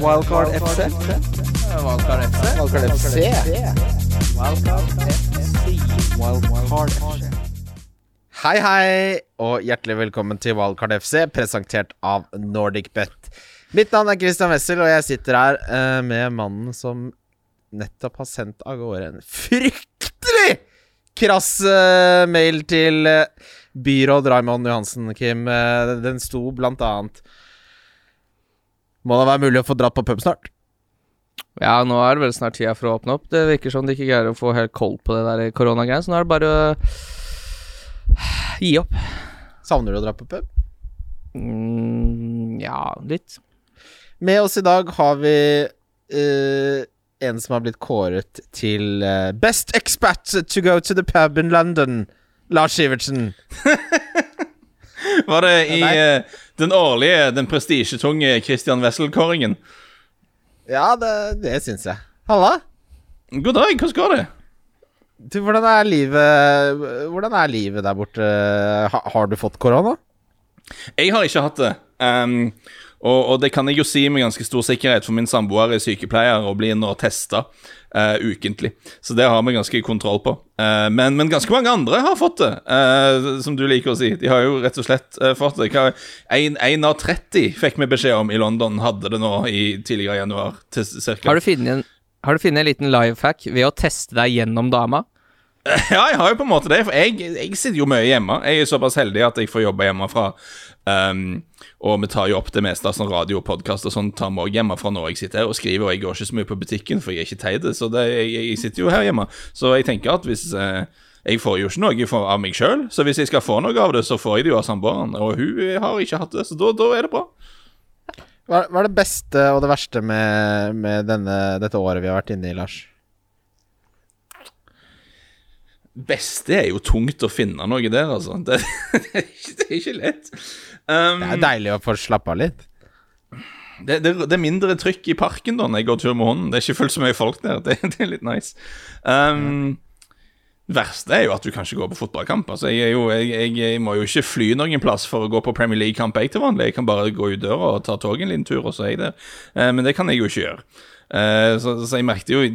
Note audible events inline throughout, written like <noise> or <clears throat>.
Wildcard FC. Wildcard FC. Wildcard FC. Wildcard FC. Hei, hei, og hjertelig velkommen til Wildcard FC, presentert av NordicBet. Mitt navn er Christian Wessel, og jeg sitter her uh, med mannen som nettopp har sendt av gårde en fryktelig krass uh, mail til uh, byråd Raymond Johansen, Kim. Den sto blant annet Må det være mulig å få dratt på pub snart? Ja, nå er det vel snart tida for å åpne opp. Det virker som de ikke greier å få helt koll på det der koronagreiene, så nå er det bare å gi opp. Savner du å dra på pub? Mm, ja, litt. Med oss i dag har vi uh, en som har blitt kåret til uh, Best expat to go to the pub in London. Lars Sivertsen. <laughs> Var det i eh, den årlige, den prestisjetunge Christian Wessel-kåringen? Ja, det, det syns jeg. Halla. God dag, hvordan går det? Du, hvordan er livet Hvordan er livet der borte? Ha, har du fått korona? Jeg har ikke hatt det. Um, og, og det kan jeg jo si med ganske stor sikkerhet, for min samboer er sykepleier og blir nå testa ukentlig. Så det har vi ganske kontroll på. Uh, men, men ganske mange andre har fått det, uh, som du liker å si. De har jo rett og slett fått det. Én av 30 fikk vi beskjed om i London hadde det nå i tidligere januar. Til cirka. Har du funnet en, har du funnet en liten life hack ved å teste deg gjennom dama? <laughs> Ja, jeg har jo på en måte det, for jeg, jeg sitter jo mye hjemme. Jeg er såpass heldig at jeg får jobbe hjemmefra. Um, og vi tar jo opp det meste av sånn radio og podkast og sånn tar vi hjemme hjemmefra når jeg sitter her og skriver, og jeg går ikke så mye på butikken, for jeg er ikke teit, så det, jeg, jeg sitter jo her hjemme. Så jeg tenker at hvis eh, Jeg får jo ikke noe av meg sjøl, så hvis jeg skal få noe av det, så får jeg det jo av samboeren, og hun har ikke hatt det, så da, da er det bra. Hva er det beste og det verste med, med denne, dette året vi har vært inne i, Lars? Beste er jo tungt å finne noe der, altså. Det, <laughs> det, er, ikke, det er ikke lett. Um, Det er deilig å få slappe av litt. Det, det, det er mindre trykk i parken da når jeg går tur med hunden. Det er ikke fullt så mye folk der. Det, <laughs> det er litt nice. Um, det verste er jo at du kan ikke gå på fotballkamp. Altså, jeg, er jo, jeg, jeg, jeg må jo ikke fly noen plass for å gå på Premier League-kamp jeg til vanlig. Jeg kan bare gå ut døra og ta toget en liten tur, og så er jeg der. Uh, men det kan jeg jo ikke gjøre. Eh, så, så jeg merket jo i,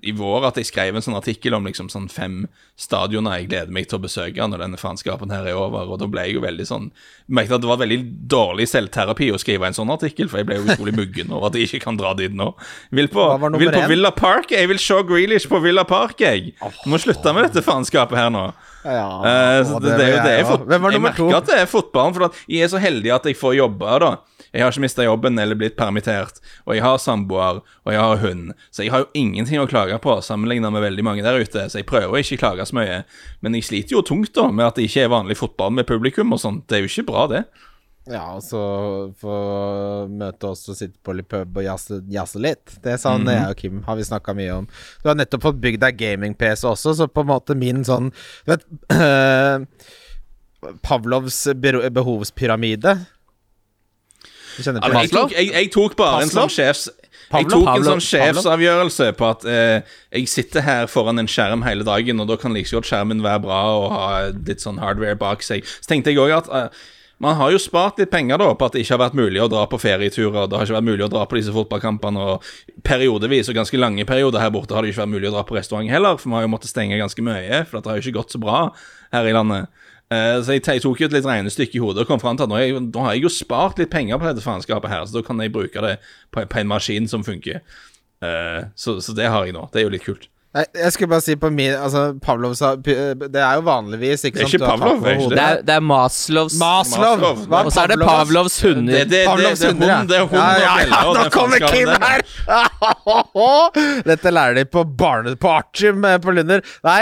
i, vår at jeg skrev en sånn artikkel om liksom sånn fem stadioner jeg gleder meg til å besøke når denne faenskapen her er over, og da ble jeg jo veldig sånn Merket at det var veldig dårlig selvterapi å skrive en sånn artikkel, for jeg ble jo utrolig muggen over at jeg ikke kan dra dit nå. Vil på, vil på? Villa Park, jeg vil se Grealish på Villa Park, jeg. Må slutte med dette faenskapet her nå. Ja, så det, det, er jo det jeg er merker at det er fotballen, for at jeg er så heldig at jeg får jobbe, da. Jeg har ikke mista jobben eller blitt permittert, og jeg har samboer, og jeg har hund, så jeg har jo ingenting å klage på sammenlignet med veldig mange der ute, så jeg prøver å ikke klage så mye. Men jeg sliter jo tungt da med at det ikke er vanlig fotball med publikum og sånt. Det er jo ikke bra, det. Ja, og så få møte oss og sitte på litt pub og jazze, jazze litt. Det sa Mhm. jeg og Kim, har vi snakka mye om. Du har nettopp fått bygd deg gaming-PC også, så på en måte min sånn Du vet <clears throat> Pavlovs behovspyramide. Du kjenner til Altså, jeg, jeg, jeg tok bare en sånn sjefs... Jeg Pavlov? tok en sånn sjefsavgjørelse på at eh, jeg sitter her foran en skjerm hele dagen, og da kan like godt skjermen være bra og ha litt sånn hardware bak seg. Så tenkte jeg òg at eh, man har jo spart litt penger da på at det ikke har vært mulig å dra på ferieturer. Det har ikke vært mulig å dra på disse fotballkampene. Og periodevis, og ganske lange perioder her borte, har det ikke vært mulig å dra på restaurant heller. For vi har jo måttet stenge ganske mye, for det har jo ikke gått så bra her i landet. Eh, så jeg, tok jo et litt regnestykke i hodet og kom fram til at nå, jeg, nå har jeg jo spart litt penger på dette faenskapet her, så da kan jeg bruke det på, på en maskin som funker. Eh, så, så det har jeg nå. Det er jo litt kult. Nei, jeg skulle bare si på min Altså, Pavlov sa Det er jo vanligvis ikke Det er sant, ikke Pavlov, er ikke. Det er, det er Maslovs Maslov! Maslov. Og så er det Pavlovs? Pavlovs hunder. Det, det, det, det, det, det er hunder, det er hun ja, ja, ja, og nå kommer Kim her! <laughs> Dette lærer de på barne... På eh, på Lunder. Nei,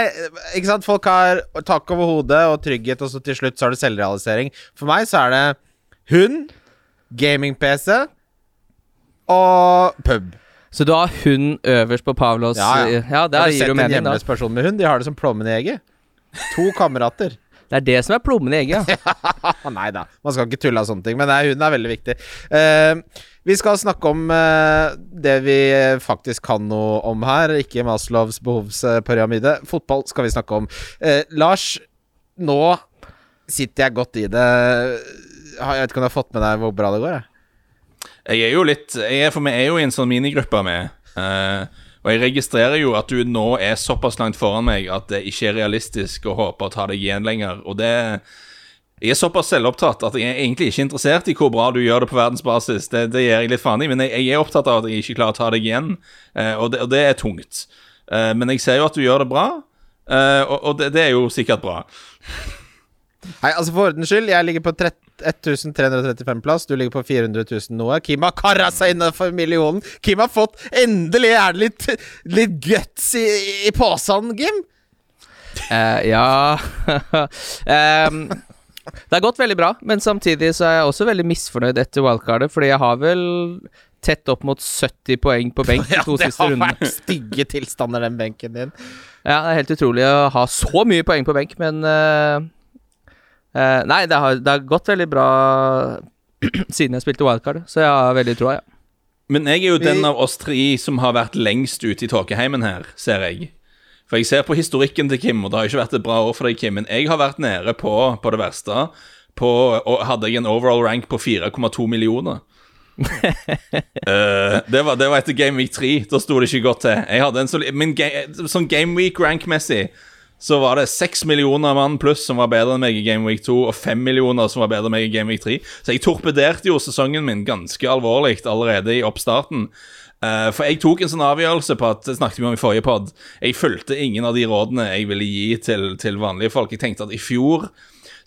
ikke sant. Folk har tak over hodet og trygghet, og så til slutt så har du selvrealisering. For meg så er det hund, gaming-PC og pub. Så du har hund øverst på Pavlos Ja, ja. ja det har du gir sett en mening, da. hjemløs person med hund? De har det som plommen i egget. To kamerater. Det er det som er plommen i egget, ja. <laughs> Nei da, man skal ikke tulle av sånne ting. Men nei, hunden er veldig viktig. Eh, vi skal snakke om eh, det vi faktisk kan noe om her, ikke Maslows behovspyramide. Fotball skal vi snakke om. Eh, Lars, nå sitter jeg godt i det. Har- Jeg vet ikke om du har fått med deg hvor bra det går? Jeg. Jeg er jo litt jeg For vi er jo i en sånn minigruppe med. Uh, og jeg registrerer jo at du nå er såpass langt foran meg at det ikke er realistisk å håpe å ta deg igjen lenger. Og det Jeg er såpass selvopptatt at jeg er egentlig ikke interessert i hvor bra du gjør det på verdensbasis. Det, det gir jeg litt faen i, men jeg, jeg er opptatt av at jeg ikke klarer å ta deg igjen, uh, og, det, og det er tungt. Uh, men jeg ser jo at du gjør det bra, eh, og, og det, det er jo sikkert bra. Nei, altså For ordens skyld, jeg ligger på 13 1335 plass. Du ligger på 400 000 noe. Kim har kara seg innenfor millionen. Kim har fått Endelig er det litt, litt guts i, i posen, Kim. Uh, ja <laughs> um, Det har gått veldig bra, men samtidig så er jeg også veldig misfornøyd etter wildcardet, fordi jeg har vel tett opp mot 70 poeng på benk de Ja, to det siste har rundene. vært stygge tilstander, den benken din. Ja, det er helt utrolig å ha så mye poeng på benk, men eh, eh, Nei, det har, det har gått veldig bra <clears throat> siden jeg spilte wildcard, så jeg har veldig troa, ja. Men jeg er jo den av oss tre som har vært lengst ute i tåkeheimen her, ser jeg. For jeg ser på historikken til Kim, og det har ikke vært et bra år for deg, Kim, men jeg har vært nede på, på det verste, på, og hadde jeg en overall rank på 4,2 millioner. uh, <laughs> det, var, det var etter Game Week 3. Da sto det ikke godt til. Jeg hadde en solid, men ga, sånn Game Week-rank-messig så var det 6 millioner mann pluss som var bedre enn meg i Game Week 2, og 5 millioner som var bedre enn meg i Game Week 3. Så jeg torpederte jo sesongen min ganske alvorlig allerede i oppstarten. Uh, for jeg tok en sånn avgjørelse på at Det snakket vi om i forrige pod. Jeg fulgte ingen av de rådene jeg ville gi til, til vanlige folk. Jeg tenkte at i fjor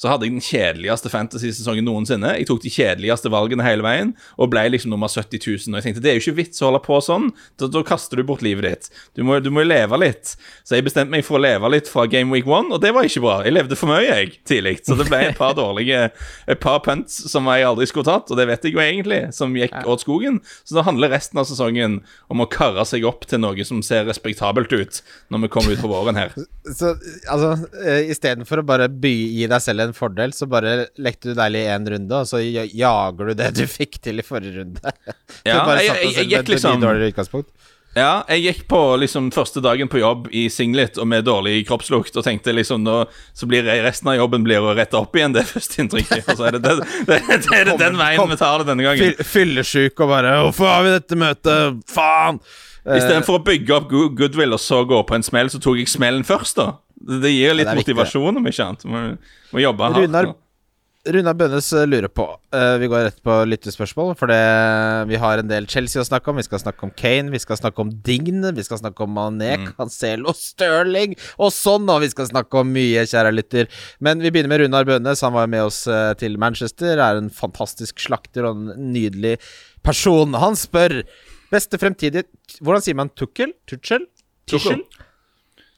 så hadde jeg den kjedeligste fantasy-sesongen noensinne. Jeg tok de kjedeligste valgene hele veien og ble liksom nummer 70 000. Og jeg tenkte det er jo ikke vits å holde på sånn. Da, da kaster du bort livet ditt. Du må, du må jo leve litt. Så jeg bestemte meg for å leve litt fra Game Week 1, og det var ikke bra. Jeg levde for mye, jeg, tidlig. Så det ble et par dårlige Et par punts som jeg aldri skulle tatt, og det vet jeg jo egentlig, som gikk åt skogen. Så da handler resten av sesongen om å karre seg opp til noe som ser respektabelt ut når vi kommer ut på våren her. <laughs> Så altså, uh, istedenfor å bare by, gi deg selv en fordel, så bare lekte du deilig i én runde, og så jager du det du fikk til i forrige runde. <laughs> Ja, jeg- jeg- jeg gikk liksom-. Ja, jeg gikk på liksom første dagen på jobb i singlet og med dårlig kroppslukt og tenkte liksom nå så blir jeg, resten av jobben blir å rette opp igjen det <laughs> førsteinntrykket. Og så er det, det, det, <laughs> det, er den veien vi tar det denne gangen. Fyll- Fyllesjuk og bare 'Hvorfor har vi dette møtet? Faen!' Eh, Istedenfor å bygge opp goodwill og så gå på en smell, så tok jeg smellen først, da. Det, gir litt Ja, det motivasjon, om ikke annet. Må, må jobbe hardt. Runar. Runar Bønnes eh, lurer på uh, Vi går rett på lyttespørsmål, for det, vi har en del Chelsea å snakke om. Vi skal snakke om Kane, vi skal snakke om Dign, vi skal snakke om Mané, Mm. Cancelo, Sterling og sånn, og vi skal snakke om mye, kjære lytter. Men vi begynner med Runar Bønnes. Han var med oss uh, til Manchester, er en fantastisk slakter og en nydelig person. Han spør Beste fremtidige Hvordan sier man Tukkel? Tuchel? Tuchel.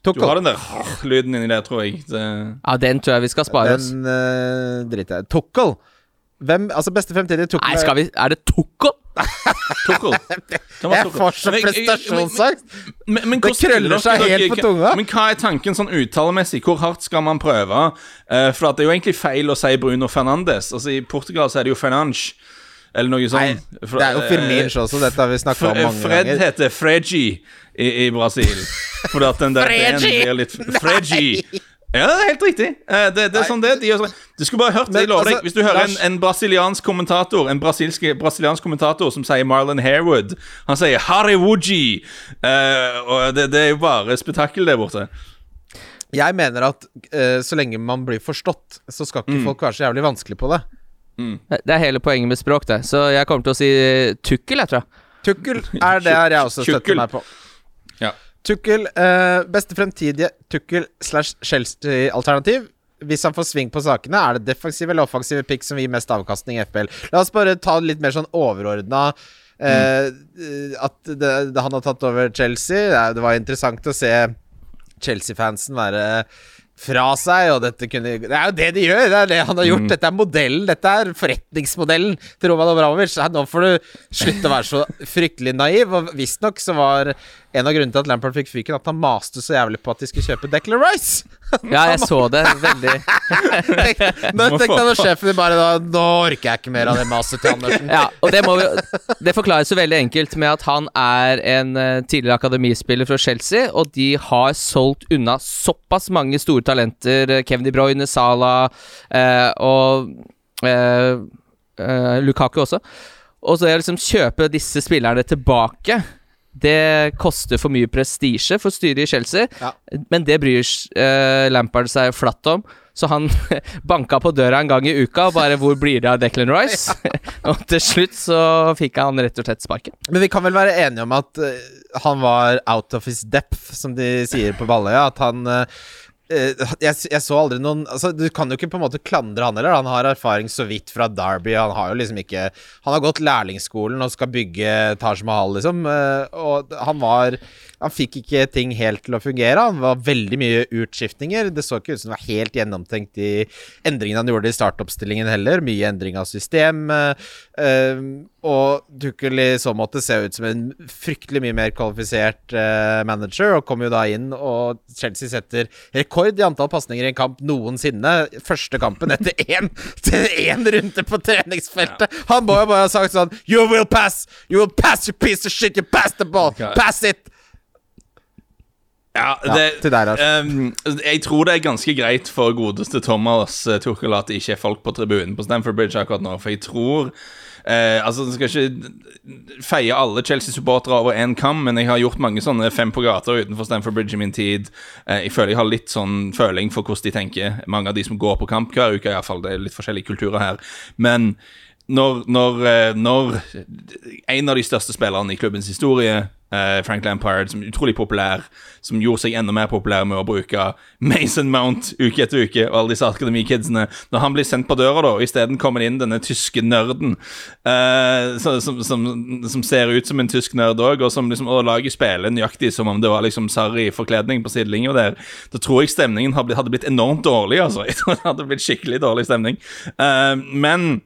Du har den der lyden inni der, tror jeg. Det, Ja, den tror jeg vi skal spare oss. Den uh, driter jeg. Tukkel. Hvem Altså, beste fremtidige Tukkel Nei, skal vi Er det tukkel? Tukkel. <laughs> Jeg får så prestasjonsangst! Det krøller seg dere- helt på tunga. Men hva er tanken sånn uttalemessig? Hvor hardt skal man prøve? Uh, for at det er jo egentlig feil å si Bruno Fernandes. Altså I Portugal så er det jo Fernange, eller noe Nei, det er jo Firminch også, dette har vi snakka om mange Fred ganger. heter Fregi i, i Brasil. Fordi at den der Fregi! blir litt Fregi. Ja, det er helt riktig. Eh, Det, det er sånn det de gjør. sånn. Du skulle bare hørt det, jeg lover deg, altså, Hvis du hører en, en brasiliansk kommentator En brasilsk, brasiliansk kommentator som sier Marlon Harewood Han sier Harewuji. Uh, det, det er jo bare spetakkel der borte. Jeg mener at uh, så lenge man blir forstått, så skal Mm. ikke folk være så jævlig vanskelig på det. Det er hele poenget med språk, det. Så jeg kommer til å si Tukkel, jeg tror. Tukkel er det her jeg også støtter meg på. Ja. Tukkel, eh, beste fremtidige Tukkel slash Chelsea-alternativ. Hvis han får sving på sakene, er det defensive eller offensive pick som gir mest avkastning i FPL. La oss bare ta det litt mer sånn overordna. Eh, At det, det, han har tatt over Chelsea. Det, det var interessant å se Chelsea-fansen være fra seg, og dette kunne Det er jo det de gjør! Det er det han har gjort. Dette er modellen. Dette er forretningsmodellen til Roman Obramovic. Nå får du slutte å være så fryktelig naiv. Og visstnok så var en av grunnene til at Lampard fikk fyken, at han maste så jævlig på at de skulle kjøpe Declan Rice. <laughs> Ja, jeg så det veldig Tenk- <laughs> Nå tenkte han og sjefen din bare da Nå orker jeg ikke mer av det maset til Andersen. <laughs> Ja, og det, må vi, det forklares jo veldig enkelt med at han er en eh, tidligere akademispiller fra Chelsea, og de har solgt unna såpass mange store talenter. eh, Kevin De Bruyne, Salah eh, og eh, eh, Lukaku også. Og så å liksom kjøpe disse spillerne tilbake det koster for mye prestisje for styret i Chelsea, Ja. men det bryr uh, Lampard seg flatt om. Så han <laughs> banka på døra en gang i uka og bare 'Hvor blir det av Declan Rice?' <laughs> <laughs> og til slutt så fikk han rett og slett sparken. Men vi kan vel være enige om at uh, han var out of his depth, som de sier på Balløya. At han eh, jeg, jeg så aldri noen altså, Du kan jo ikke på en måte klandre han heller. Han har erfaring så vidt fra Derby. Han har jo liksom ikke Han har gått lærlingsskolen og skal bygge Taj Mahal, liksom. eh, Og han var Han fikk ikke ting helt til å fungere. Han var veldig mye utskiftninger. Det så ikke ut som det var helt gjennomtenkt i endringene han gjorde i startoppstillingen heller. Mye endring av system. Eh, eh, og Tukkel i så måte ser ut som en fryktelig mye mer kvalifisert uh, manager, og kommer jo da inn, og Chelsea setter rekord i antall pasninger i en kamp noensinne. Første kampen etter én, <laughs> én runde på treningsfeltet. Han må jo bare ha sagt sånn You will pass! You will pass, you piece of shit! You pass the ball! Pass it! Ja, Ja, det, deg Lars. ehm, jeg tror det er ganske greit for godeste Thomas uh, Tuchel at det ikke er folk på tribunen på Stamford Bridge akkurat nå, for jeg tror eh, Altså, jeg skal ikke feie alle Chelsea-supportere over én kam, men jeg har gjort mange sånne fem på gata utenfor Stamford Bridge i min tid. Eh, jeg føler jeg har litt sånn føling for hvordan de tenker. Mange av de som går på kamp hver uke, I fall. Det er litt forskjellige kulturer her. Men når, når, eh, når en av de største spillerne i klubbens historie, Frank Lampard, som er utrolig populær, som gjorde seg enda mer populær med å bruke Mason Mount uke etter uke, og alle disse akademikidsene Når han blir sendt på døra, da, og isteden kommer det inn denne tyske nerden, uh, som, som, som ser ut som en tysk nerd òg, og som liksom, og lager spillet nøyaktig som om det var liksom sarri forkledning på sidelinja der, da tror jeg stemningen hadde blitt enormt dårlig, altså. <laughs> Jeg tror det hadde blitt skikkelig dårlig stemning. Uh, men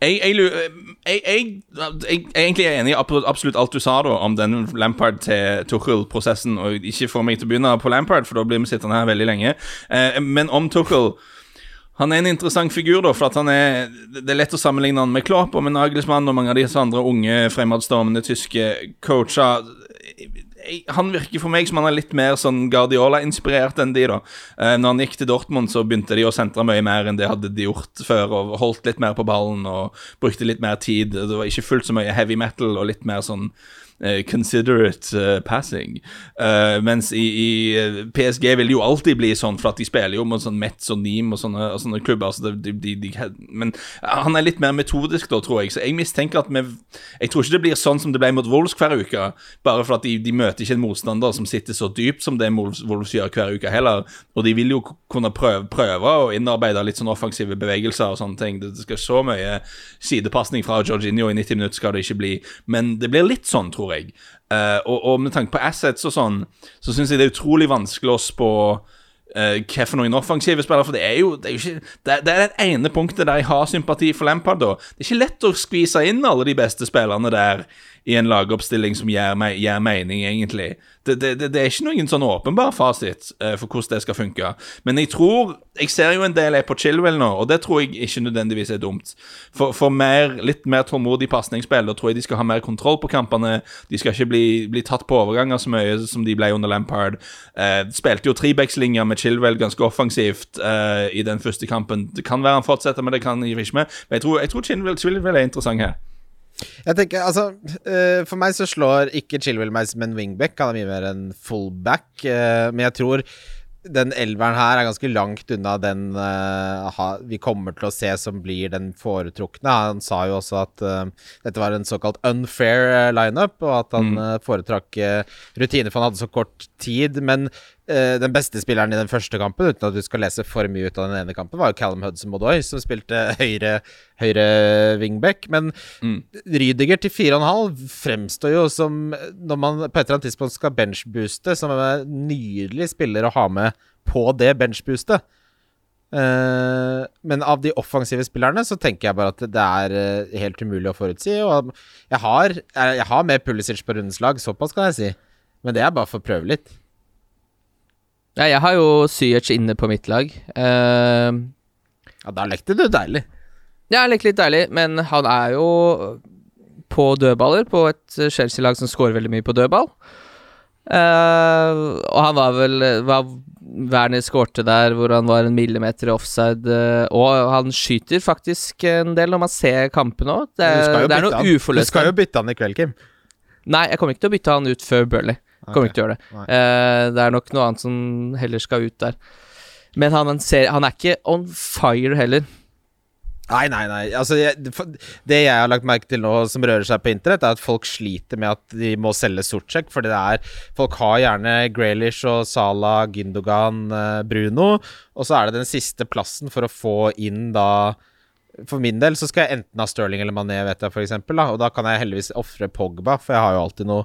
jeg, jeg egentlig er enig i absolutt alt du sa da om den Lampard til Tuchel-prosessen. Og ikke få meg til å begynne på Lampard, for da blir vi sittende her veldig lenge. Eh, men om Tuchel han er en interessant figur, da, for at han er Det er lett å sammenligne han med Klopp og med Nagelsmann og mange av disse andre unge, fremadstormende tyske coacher. Han virker for meg som han er litt mer sånn Guardiola-inspirert enn de, da. Eh, når han gikk til Dortmund, så begynte de å sentre mye mer enn det hadde de gjort før, og holdt litt mer på ballen og brukte litt mer tid. Det var ikke fullt så mye heavy metal og litt mer sånn considerate eh, passing. Eh, mens i, i eh, PSG vil jo alltid bli sånn, for at de spiller jo mot sånn Metz og Neem og sånne, og sånne klubber. Så det, de, de, men han er litt mer metodisk, da, tror jeg. Så jeg mistenker at vi Jeg tror ikke det blir sånn som det ble mot Wolves hver uke, bare for at de, de møter ikke en motstander som sitter så dypt som det Wolves, Wolves gjør hver uke heller. Og de vil jo kunne prøve, prøve å innarbeide litt sånn offensive bevegelser og sånne ting. Det, det skal så mye sidepasning fra Jorginho i 90 minutter skal det ikke bli, men det blir litt sånn, tror jeg. Eh, og, og med tanke på assets og sånn, så syns jeg det er utrolig vanskelig å spå uh, hva for noen offensive for det er jo det er, jo ikke, det, det er det ene punktet der jeg har sympati for Lampard. da. Det er ikke lett å skvise inn alle de beste spillerne der i en lagoppstilling som gir, me gir mening, egentlig. Det, det, det, er ikke noen sånn åpenbar fasit uh, for hvordan det skal funke. Men jeg tror Jeg ser jo en del er på Chilwell nå, og det tror jeg ikke nødvendigvis er dumt. For, for mer, litt mer tålmodig pasningsspill, da tror jeg de skal ha mer kontroll på kampene. De skal ikke bli, bli tatt på overganger så mye som de ble under Lampard. Uh, spilte jo trebackslinja med Chilwell ganske offensivt uh, i den første kampen. Det kan være han fortsetter, men det kan jeg ikke med. Men jeg tror, tror Chilwell, Chilwell er interessant her. Jeg tenker, altså uh, For meg så slår ikke Chilwell meg som en wingback. Han er mye mer en fullback. Uh, men jeg tror den elveren her er ganske langt unna den uh, ha, vi kommer til å se som blir den foretrukne. Han sa jo også at dette var en såkalt unfair lineup, og at han eh, foretrakk rutiner for han hadde så kort tid. Men den beste spilleren i den første kampen, uten at du skal lese for mye ut av den ene kampen, var jo Callum Hudson-Modoy, som spilte høyre, høyre wingback. Men Rydiger til 4,5 fremstår jo som, når man på et eller annet tidspunkt skal benchbooste, som en nydelig spiller å ha med på det benchboostet. Eh, men av de offensive spillerne så tenker jeg bare at det er eh, helt umulig å forutsi. Og jeg har, jeg har med Pulisic på rundens lag, såpass kan jeg si. Men det er bare for å prøve litt. Ja, jeg har jo Syech inne på mitt lag. Uh, Ja, da lekte du deilig. Ja, litt, litt deilig, men han er jo på dødballer på et Chelsea-lag som scorer veldig mye på dødball. Uh, og han var vel var Werner skårte der hvor han var en millimeter offside, Uh, og han skyter faktisk en del når man ser kampen òg. Det, det er noe uforløst. Du skal jo bytte han i kveld, Kim. Nei, jeg kommer ikke til å bytte han ut før Burley. Kommer okay. ikke til å gjøre det. Eh, det er nok noe annet som heller skal ut der. Men han, han, ser, han er ikke on fire heller. Nei, nei, nei. Altså, jeg, det- jeg har lagt merke til nå som rører seg på internett, er at folk sliter med at de må selge sortsjekk, fordi det er Folk har gjerne Graylish og Salah, Gündogan, eh, Bruno, og så er det den siste plassen for å få inn da For min del så skal jeg enten ha Sterling eller Mané, vet jeg, for eksempel, da, og da kan jeg heldigvis ofre Pogba, for jeg har jo alltid noe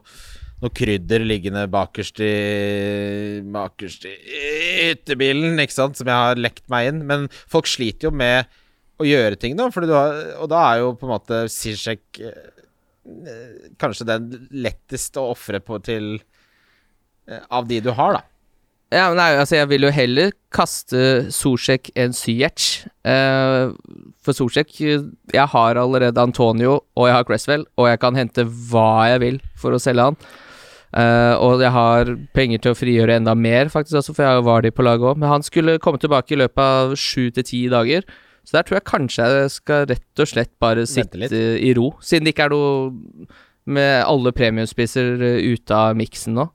noe krydder liggende bakerst i Bakerst i hyttebilen, ikke sant, som jeg har lekt meg inn. Men folk sliter jo med å gjøre ting, da, og da er jo på en måte Zizek eh, kanskje den letteste å ofre på til eh, Av de du har, da. Ja, nei, altså Jeg vil jo heller kaste Zuzek enn Ziyech. Eh, for Zuzek Jeg har allerede Antonio, og jeg har Cresswell, og jeg kan hente hva jeg vil for å selge han. Eh, og jeg har penger til å frigjøre enda mer, faktisk også, for jeg var de på laget òg. Men han skulle komme tilbake i løpet av sju til ti dager. Så der tror jeg kanskje jeg skal rett og slett bare sitte litt. i ro, siden det ikke er noe med alle premiumspisser eh, ute av miksen nå.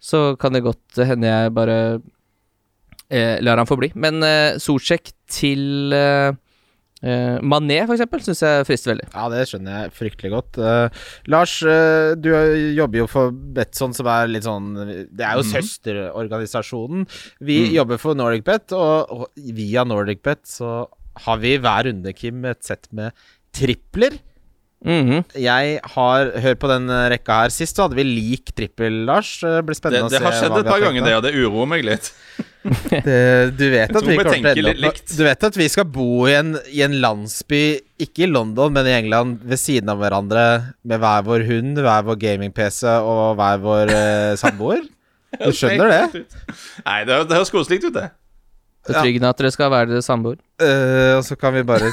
Så kan det godt hende jeg bare eh, lar han få bli. Men eh, Solsjek til eh, eh, Mané, for eksempel, syns jeg frister veldig. Ja, det skjønner jeg fryktelig godt. Uh, Lars, uh, du jobber jo for Betson, som er litt sånn Det er jo søsterorganisasjonen. Vi jobber for NordicBet, og, og via NordicBet så har vi hver runde, Kim, et sett med tripler. Mhm. Jeg har Hør på den rekka her. Sist så hadde vi lik trippel, Lars. Det blir spennende det å har se skjedd et par ganger, det, og det uroer meg litt. <laughs> Det, du vet at vi kommer til å ende opp. Du vet at vi skal bo i en, i en landsby, ikke i London, men i England, ved siden av hverandre, med hver vår hund, hver vår gaming-PC og hver vår eh, samboer? <laughs> Du skjønner det? Nei, det, det høres koselig ut, det. Betryggende at dere skal være samboer. Uh, og så kan vi bare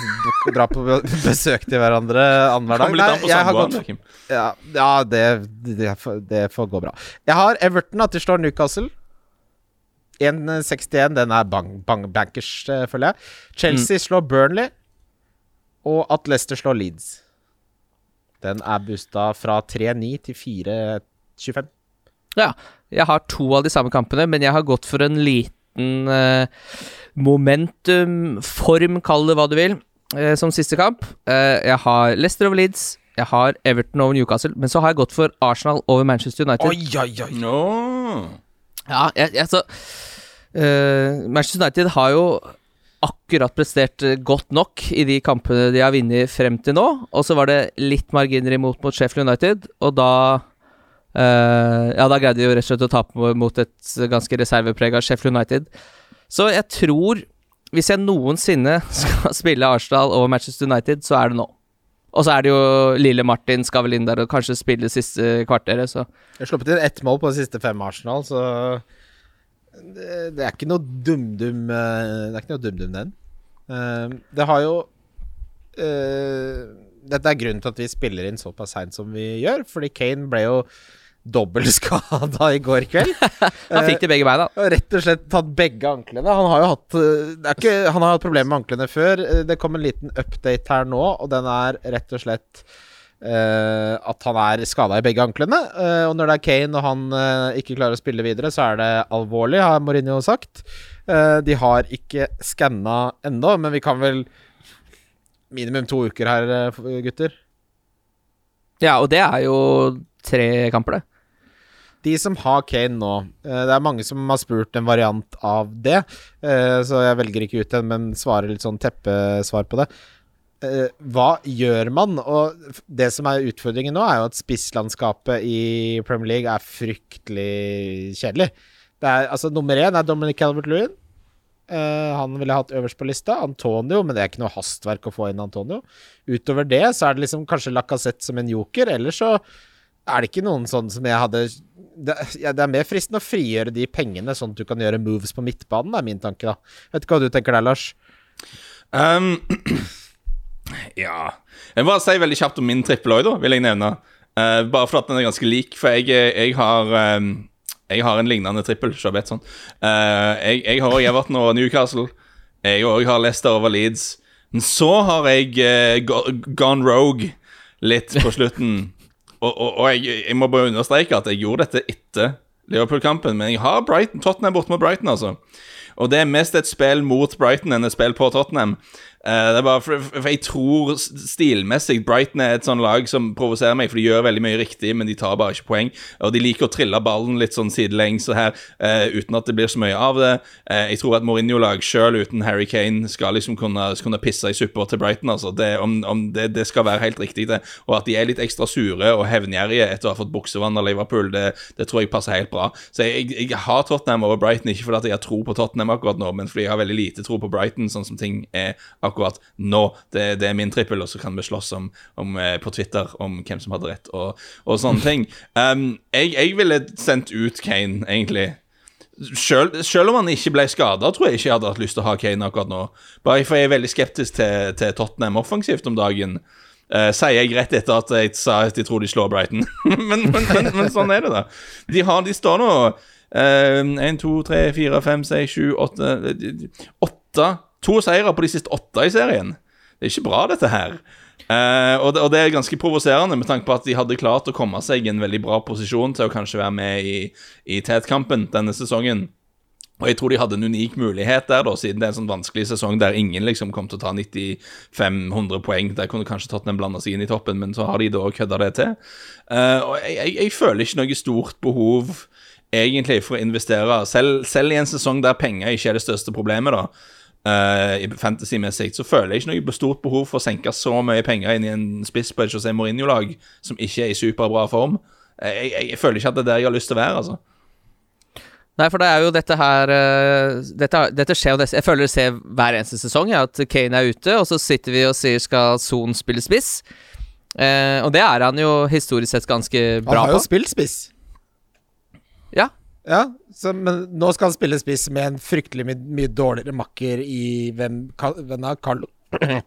dra på <laughs> besøk til hverandre annenhver dag. Nei, jeg har gått Ja, ja det, det, får- det får gå bra. Jeg har Everton at de slår Newcastle. 1,61. Den er bang, bang, bankers, eh, føler jeg. Chelsea slår Burnley. Og at Leicester slår Leeds. Den er boosta fra 3,9 til 4,25. Ja, jeg har to av de samme kampene, men jeg har gått for en liten eh, momentum, form, kall det hva du vil, eh, som siste kamp. Eh, jeg har Leicester over Leeds, jeg har Everton over Newcastle, men så har jeg gått for Arsenal over Manchester United. Oi, oi, oi. Nå. Ja, jeg, jeg, så uh, Manchester United har jo akkurat prestert eh, godt nok i de kampene de har vunnet frem til nå. Og så var det litt marginer imot mot Sheffield United, og da uh, Ja, da greide de jo rett og slett å tape mot et ganske reserveprega Sheffield United. Så jeg tror, hvis jeg noensinne <laughs> skal spille Arsenal over Manchester United, så er det nå. Og så er det jo lille Martin skal vel inn der og kanskje spille siste kvarteret, så Jeg har sluppet inn ett mål på de siste fem Arsenal, så det, er ikke noe dum-dum eh, Det er ikke noe dum-dum, den. Eh, det har jo eh, Dette er grunnen til at vi spiller inn såpass seint som vi gjør, fordi Kane ble jo dobbeltskada i går kveld. <laughs> Han fikk de begge beina. Og rett og slett tatt begge anklene. Han har jo hatt eh, det er ikke, Han har hatt problemer med anklene før. Eh, Det kom en liten update her nå, og den er rett og slett eh, at han er skada i begge anklene. Eh, og når det er Kane og han eh, ikke klarer å spille videre, så er det alvorlig, har Mourinho sagt. Eh, de har ikke skanna ennå, men vi kan vel Minimum to uker her, eh, gutter. Ja, og det er jo tre kamper, det. De som har Kane nå eh, Det er mange som har spurt en variant av det, eh, så jeg velger ikke ut en, men svarer litt sånn teppesvar på det. Eh, hva gjør man? Og det som er utfordringen nå, er jo at spisslandskapet i Premier League er fryktelig kjedelig. Det er, altså Nummer én er Dominic Calvert-Lewin. Han ville hatt øverst på lista. Antonio, men det er ikke noe hastverk å få inn Antonio. Utover det så er det liksom kanskje Lacassette som en joker, ellers så er det ikke noen sånn som jeg hadde det, ja, det er mer fristende å frigjøre de pengene, sånn at du kan gjøre moves på midtbanen, er min tanke, da. Vet ikke hva du tenker der, Lars? Um, <clears throat> ja Jeg må bare si veldig kjapt om min trippel òg, da, vil jeg nevne. Uh, bare for at den er ganske lik. For jeg, jeg har um, Jeg har en lignende trippel. Se Betson. Uh, jeg, jeg har Everton og Newcastle. Jeg òg har Leicester over Leeds. Men så har jeg uh, gone rogue litt på slutten. Og, og, og jeg, jeg, må bare understreke at jeg gjorde dette etter Liverpool-kampen. Men jeg har Brighton, Tottenham borte mot Brighton, altså. Og det er mest et spill mot Brighton enn et spill på Tottenham. Uh, det er bare for, for, Jeg tror stilmessig Brighton er et sånn lag som provoserer meg, for de gjør veldig mye riktig, men de tar bare ikke poeng. Og de liker å trille ballen litt sånn sidelengs her, uh, uten at det blir så mye av det. Uh, jeg tror at Mourinho-lag sjøl uten Harry Kane skal liksom kunne, kunne pisse i suppa til Brighton. altså. Det, om, om det, det, skal være helt riktig, det. Og at de er litt ekstra sure og hevngjerrige etter å ha fått buksevann av Liverpool, det, det, tror jeg passer helt bra. Så jeg, jeg, jeg har Tottenham over Brighton, ikke fordi jeg har tro på Tottenham akkurat nå, men fordi jeg har veldig lite tro på Brighton, sånn som ting er akkurat akkurat nå. Det, det er min trippel, og så kan vi slåss om, om, eh, på Twitter om hvem som hadde rett, og, og sånne <laughs> ting. Um, jeg, jeg, ville sendt ut Kane, egentlig. Selv, selv om han ikke ble skada, tror jeg ikke jeg hadde hatt lyst til å ha Kane akkurat nå. Bare for jeg er veldig skeptisk til, til Tottenham offensivt om dagen. Uh, sier jeg rett etter at jeg sa at jeg tror de slår Brighton. <laughs> men, men, men, men, sånn er det, da. De, har, de står nå én, to, tre, fire, fem, seks, sju, åtte Åtte To seire på de siste åtte i serien. Det er ikke bra, dette her. Uh, og, det, og, det, er ganske provoserende med tanke på at de hadde klart å komme seg i en veldig bra posisjon til å kanskje være med i, i Tet-kampen denne sesongen. Og jeg tror de hadde en unik mulighet der, da, siden det er en sånn vanskelig sesong der ingen liksom kom til å ta 9500 poeng. Der kunne kanskje Tottenham blanda seg inn i toppen, men så har de da kødda det til. Uh, og jeg, jeg, jeg, føler ikke noe stort behov egentlig for å investere, selv, selv i en sesong der penger ikke er det største problemet, da uh, fantasy-messig, så føler jeg ikke noe stort behov for å senke så mye penger inn i en spiss på et José Mourinho-lag som ikke er i superbra form. Jeg, jeg, jeg, føler ikke at det er der jeg har lyst til å være, altså. Nei, for det er jo dette her uh, dette, dette, skjer jo Jeg føler det skjer hver eneste sesong, ja, at Kane er ute, og så sitter vi og sier skal Son spille spiss. Eh, og det er han jo historisk sett ganske bra på. Han har jo spilt spiss. Ja, ja, så, men nå skal han spille spiss med en fryktelig mye, mye dårligere makker i hvem, hvem er Carlo <clears throat>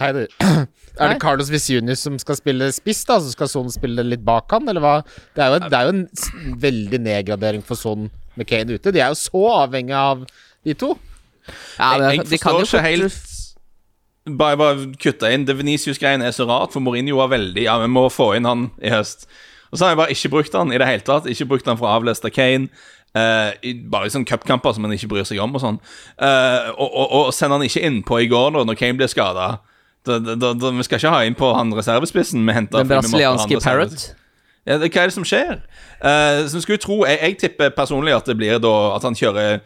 Hei, du. <clears throat> Er det Carlos Visunius som skal spille spiss, da? Så skal Son spille litt bak han, eller hva? Det er jo, det er jo en veldig nedgradering for Son med Kane ute. De er jo så avhengig av de to. Ja, det, jeg, jeg forstår ikke helt bare, bare kutte inn. Det Venicius-greiene er så rart, for Mourinho var veldig Ja, vi må få inn han i høst. Og så har jeg bare ikke brukt han i det hele tatt. Ikke brukt han for å avleste Kane. Uh, bare i sånne cupkamper som han ikke bryr seg om, og sånn. Uh, og, og, og sender han ikke innpå i går, da, når Kane blir skada. Vi skal ikke ha inn på han reservespissen. Den brasilianske Parrot? Ja, hva er det som skjer? Uh, så skulle tro, jeg, jeg, tipper personlig at det blir da At han kjører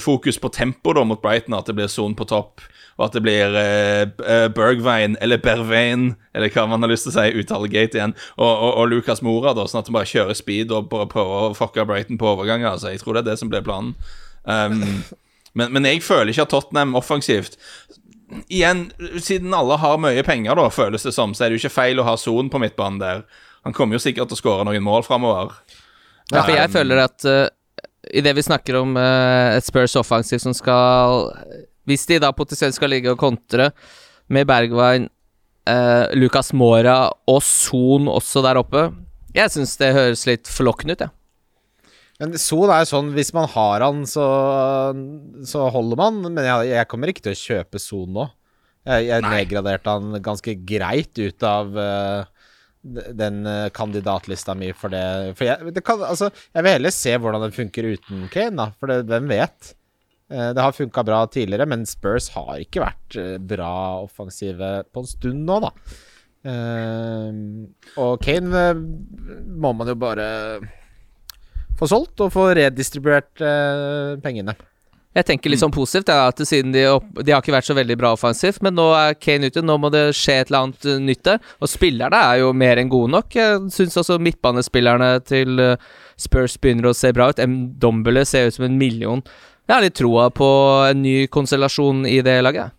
fokus på tempo da mot Brighton, at det blir son på topp og at det blir uh, Bergveien, eller Bervein, eller hva man har lyst til å si, uttale gate igjen, og, og, og Lucas Mora, da, sånn at han bare kjører speed og prøver å fucke Brighton på overganger. Altså, jeg tror det er det som blir planen. Um, men, men, jeg føler ikke at Tottenham offensivt Igjen, siden alle har mye penger, da, føles det som, så er det jo ikke feil å ha Son på midtbanen der. Han kommer jo sikkert til å skåre noen mål framover. Ja, for jeg føler at uh, idet vi snakker om uh, et Spurs offensiv som skal hvis de da potensielt skal ligge og kontre med Bergwijn, eh, Lucas Mora og Son også der oppe Jeg syns det høres litt forlokkende ut, jeg. Ja. Men Son er jo sånn, hvis man har han, så, så holder man. Men jeg, jeg, kommer ikke til å kjøpe Son nå. Jeg, jeg nedgraderte han ganske greit ut av uh, den uh, kandidatlista mi for det. For jeg, det kan, altså, jeg vil heller se hvordan det funker uten Kane, da. For det, hvem vet? Eh, det har funka bra tidligere, men Spurs har ikke vært eh, bra offensive på en stund nå, da. Eh, og Kane må man jo bare få solgt og få redistribuert pengene. Jeg tenker litt sånn positivt, ja, at siden de, opp, de, har ikke vært så veldig bra offensivt, men nå er Kane ute, nå må det skje et eller annet nytt der. Og spillerne er jo mer enn gode nok. Jeg syns også midtbanespillerne til Spurs begynner å se bra ut. M. Dombele ser ut som en million. Jeg har litt troa på en ny konstellasjon i det laget.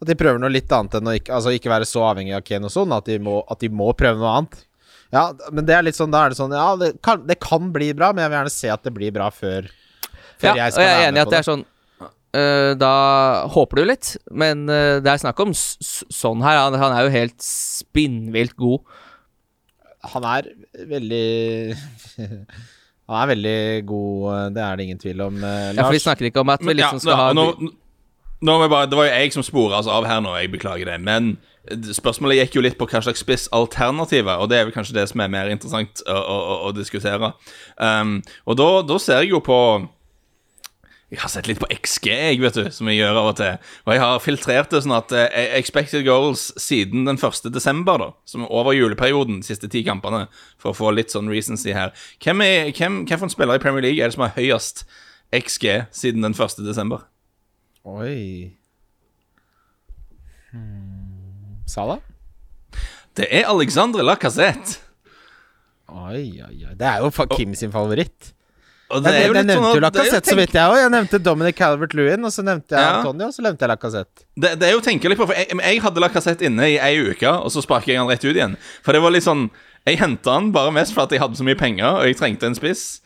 At de prøver noe litt annet enn å ikke, altså ikke være så avhengig av Kane og sånn, at, at, de må prøve noe annet. Ja, men det er litt sånn, da er det sånn Ja, det kan, det kan bli bra, men jeg vil gjerne se at det blir bra før, før ja, jeg skal være med på det. Ja, og Jeg er enig i at det er sånn uh, Da håper du litt, men uh, det er snakk om sånn her. Han, han er jo helt spinnvilt god. Han er veldig <laughs> Han er veldig god, eh, det er det ingen tvil om. eh, Ja, for vi snakker ikke om at vi liksom skal ha nå, nå nå bare, Det var jo jeg som spora oss av her nå, jeg beklager det. Men spørsmålet gikk jo litt på hva slags spissalternativer, og det er vel kanskje det som er mer interessant å, å, å, å diskutere. Um, og da, da ser jeg jo på Jeg har sett litt på XG, jeg, vet du, som jeg gjør av og til. Og jeg har filtrert det sånn at eh, expected goals siden den 1. desember, da, som er over juleperioden, de siste ti kampene, for å få litt sånn recency her. Hvem, er, hvem, hvem for en spiller i Premier League er det som har høyest XG siden den 1. desember? Oi hmm. Sala? Det er Alexandre Lacassette. Oi, oi, oi. Det er jo Kim sin favoritt. Og Jeg, jeg, litt nevnte sånn jo det Lacassette, så vidt jeg òg. Jeg nevnte Dominic Calvert-Lewin, og så nevnte jeg Ja. Antonio, og så nevnte jeg Lacassette. Det, det er jo å tenke litt på, for jeg, jeg hadde Lacassette inne i ei uke, og så sparket jeg han rett ut igjen. For det var litt sånn Jeg henta han bare mest for at jeg hadde så mye penger, og jeg trengte en spiss.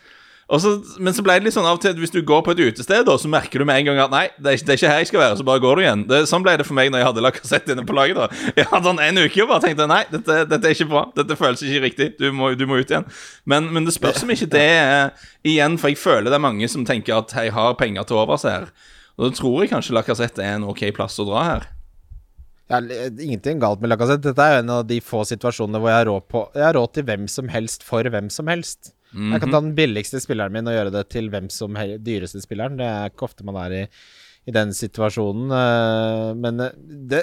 Så, men så ble det litt sånn av og til at hvis du går på et utested, så merker du med en gang at nei, det er, ikke- det er ikke her jeg skal være, så bare går du igjen. Det, sånn ble det for meg når jeg hadde lakassett inne på laget. da Jeg hadde den en uke og bare tenkte nei, dette, dette er ikke bra. Dette føles ikke riktig. Du må, du må ut igjen. Men, men det spørs om ikke det er igjen, for jeg føler det er mange som tenker at jeg har penger til overs her. Og da tror jeg kanskje lakassett er en ok plass å dra her. Ja, ingenting galt med lakassett. Dette er jo en av de få situasjonene hvor jeg har råd, på, jeg har råd til hvem som helst for hvem som helst. Jeg kan ta den billigste spilleren min og gjøre det til hvem som er dyreste spilleren. Det er ikke ofte man er i, i den situasjonen. eh, Men eh, det,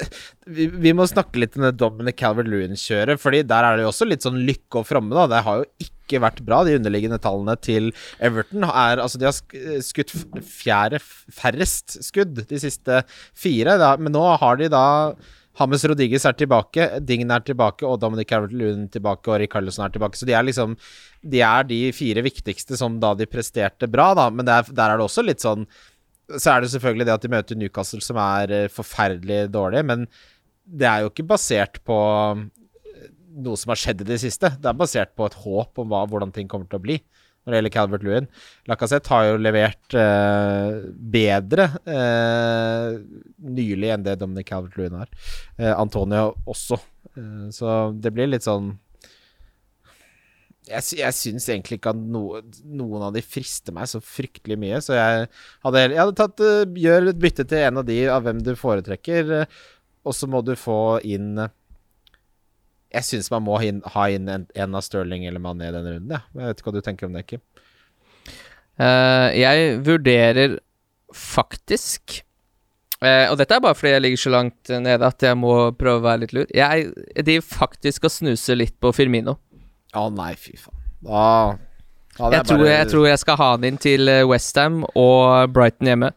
vi, vi må snakke litt om det Dominic Calvert-Lewin-kjøret, Fordi der er det jo også litt sånn lykke og fromme, da. Det har jo ikke vært bra. De underliggende tallene til Everton er Altså, de har skutt f- fjerde færrest skudd de siste fire, da, men nå har de da Hames Rodriguez er tilbake, Dign er tilbake, og Dominic Calvert-Lewin tilbake, og Rikarlsson er tilbake. Så de er liksom De er de fire viktigste som da de presterte bra, da. Men det er, der er det også litt sånn Så er det selvfølgelig det at de møter Newcastle, som er eh, forferdelig dårlig, men det er jo ikke basert på eh, noe som har skjedd i det siste. Det er basert på et håp om hva, hvordan ting kommer til å bli når det gjelder Calvert Lewin. Lacassette har jo levert eh, bedre eh, nylig enn det Dominic Calvert Lewin har. Eh, Antonio også. Eh, så det blir litt sånn Jeg, jeg syns egentlig ikke at no, noen av de frister meg så fryktelig mye, så jeg hadde, jeg hadde tatt eh, Gjør et bytte til en av de av hvem du foretrekker, eh, og så må du få inn Jeg syns man må ha inn, en, en av Stirling eller Mané i denne runden, ja. Jeg vet ikke hva du tenker om det, Kim. Uh, jeg vurderer faktisk Uh, Og dette er bare fordi jeg ligger så langt nede at jeg må prøve å være litt lur. Jeg driver faktisk og snuser litt på Firmino. Å nei, fy faen. Ah, hadde Jeg tror, jeg tror jeg skal ha han inn til Westham og Brighton hjemme.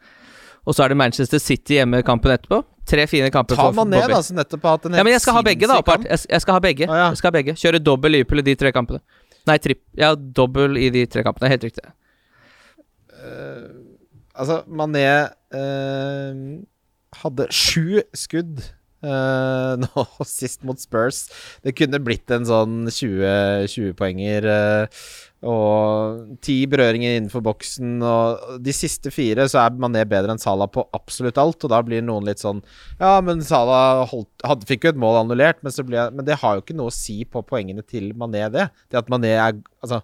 Og så er det Manchester City hjemme kampen etterpå. Tre fine kamper Ta Mané, da, som nettopp har hatt en Ja, men jeg skal ha begge, da. Jeg, jeg skal ha begge. Ah, ja. Jeg skal ha begge Kjøre dobbel Liverpool i de tre kampene. Nei, tripp. Ja, dobbel i de tre kampene. Helt riktig. Altså, Mané uh, hadde sju skudd uh, <laughs> nå sist mot Spurs. Det kunne blitt en sånn 20 20-poenger. eh, og ti berøringer innenfor boksen. Og de siste fire så er Mané bedre enn Salah på absolutt alt. Og da blir noen litt sånn Ja, men Salah holdt, hadde, fikk jo et mål annullert, men, så ble, men det har jo ikke noe å si på poengene til Mané, det. Det at Mané er Altså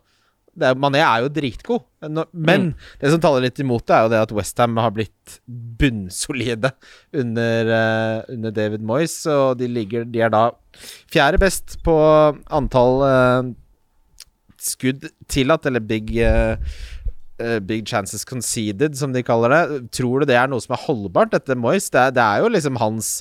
det Mané er jo dritgod, men, men det som taler litt imot det, er jo det at Westham har blitt bunnsolide under, uh, under David Moyes, og de, ligger, de er da fjerde best på antall eh, skudd tillatt, eller big eh, eh, Big chances conceded, som de kaller det. Tror du det er noe som er holdbart, dette Moyes? Det det er jo liksom hans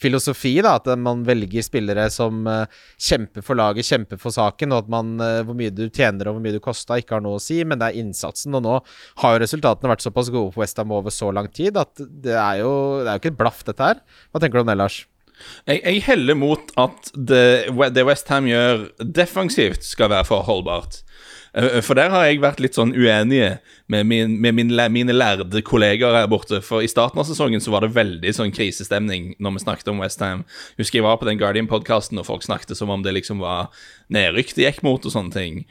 filosofi, da, at man velger spillere som uh, kjemper for laget, kjemper for saken, og at man, uh, hvor mye du tjener og hvor mye du kosta, ikke har noe å si, men det er innsatsen. Og nå har jo resultatene vært såpass gode på Westham over så lang tid at det er jo, det er jo ikke et blaff, dette her. Hva tenker du om det, Lars? Jeg, jeg heller mot at det, det Westham gjør defensivt, skal være for holdbart. Eh, For der har jeg vært litt sånn uenige med, min, med min, mine lærde kollegaer her borte. For i starten av sesongen så var det veldig sånn krisestemning når vi snakket om Westham. Husker jeg var på den Guardian-podkasten og folk snakket som om det liksom var nedrykk det gikk mot og sånne ting.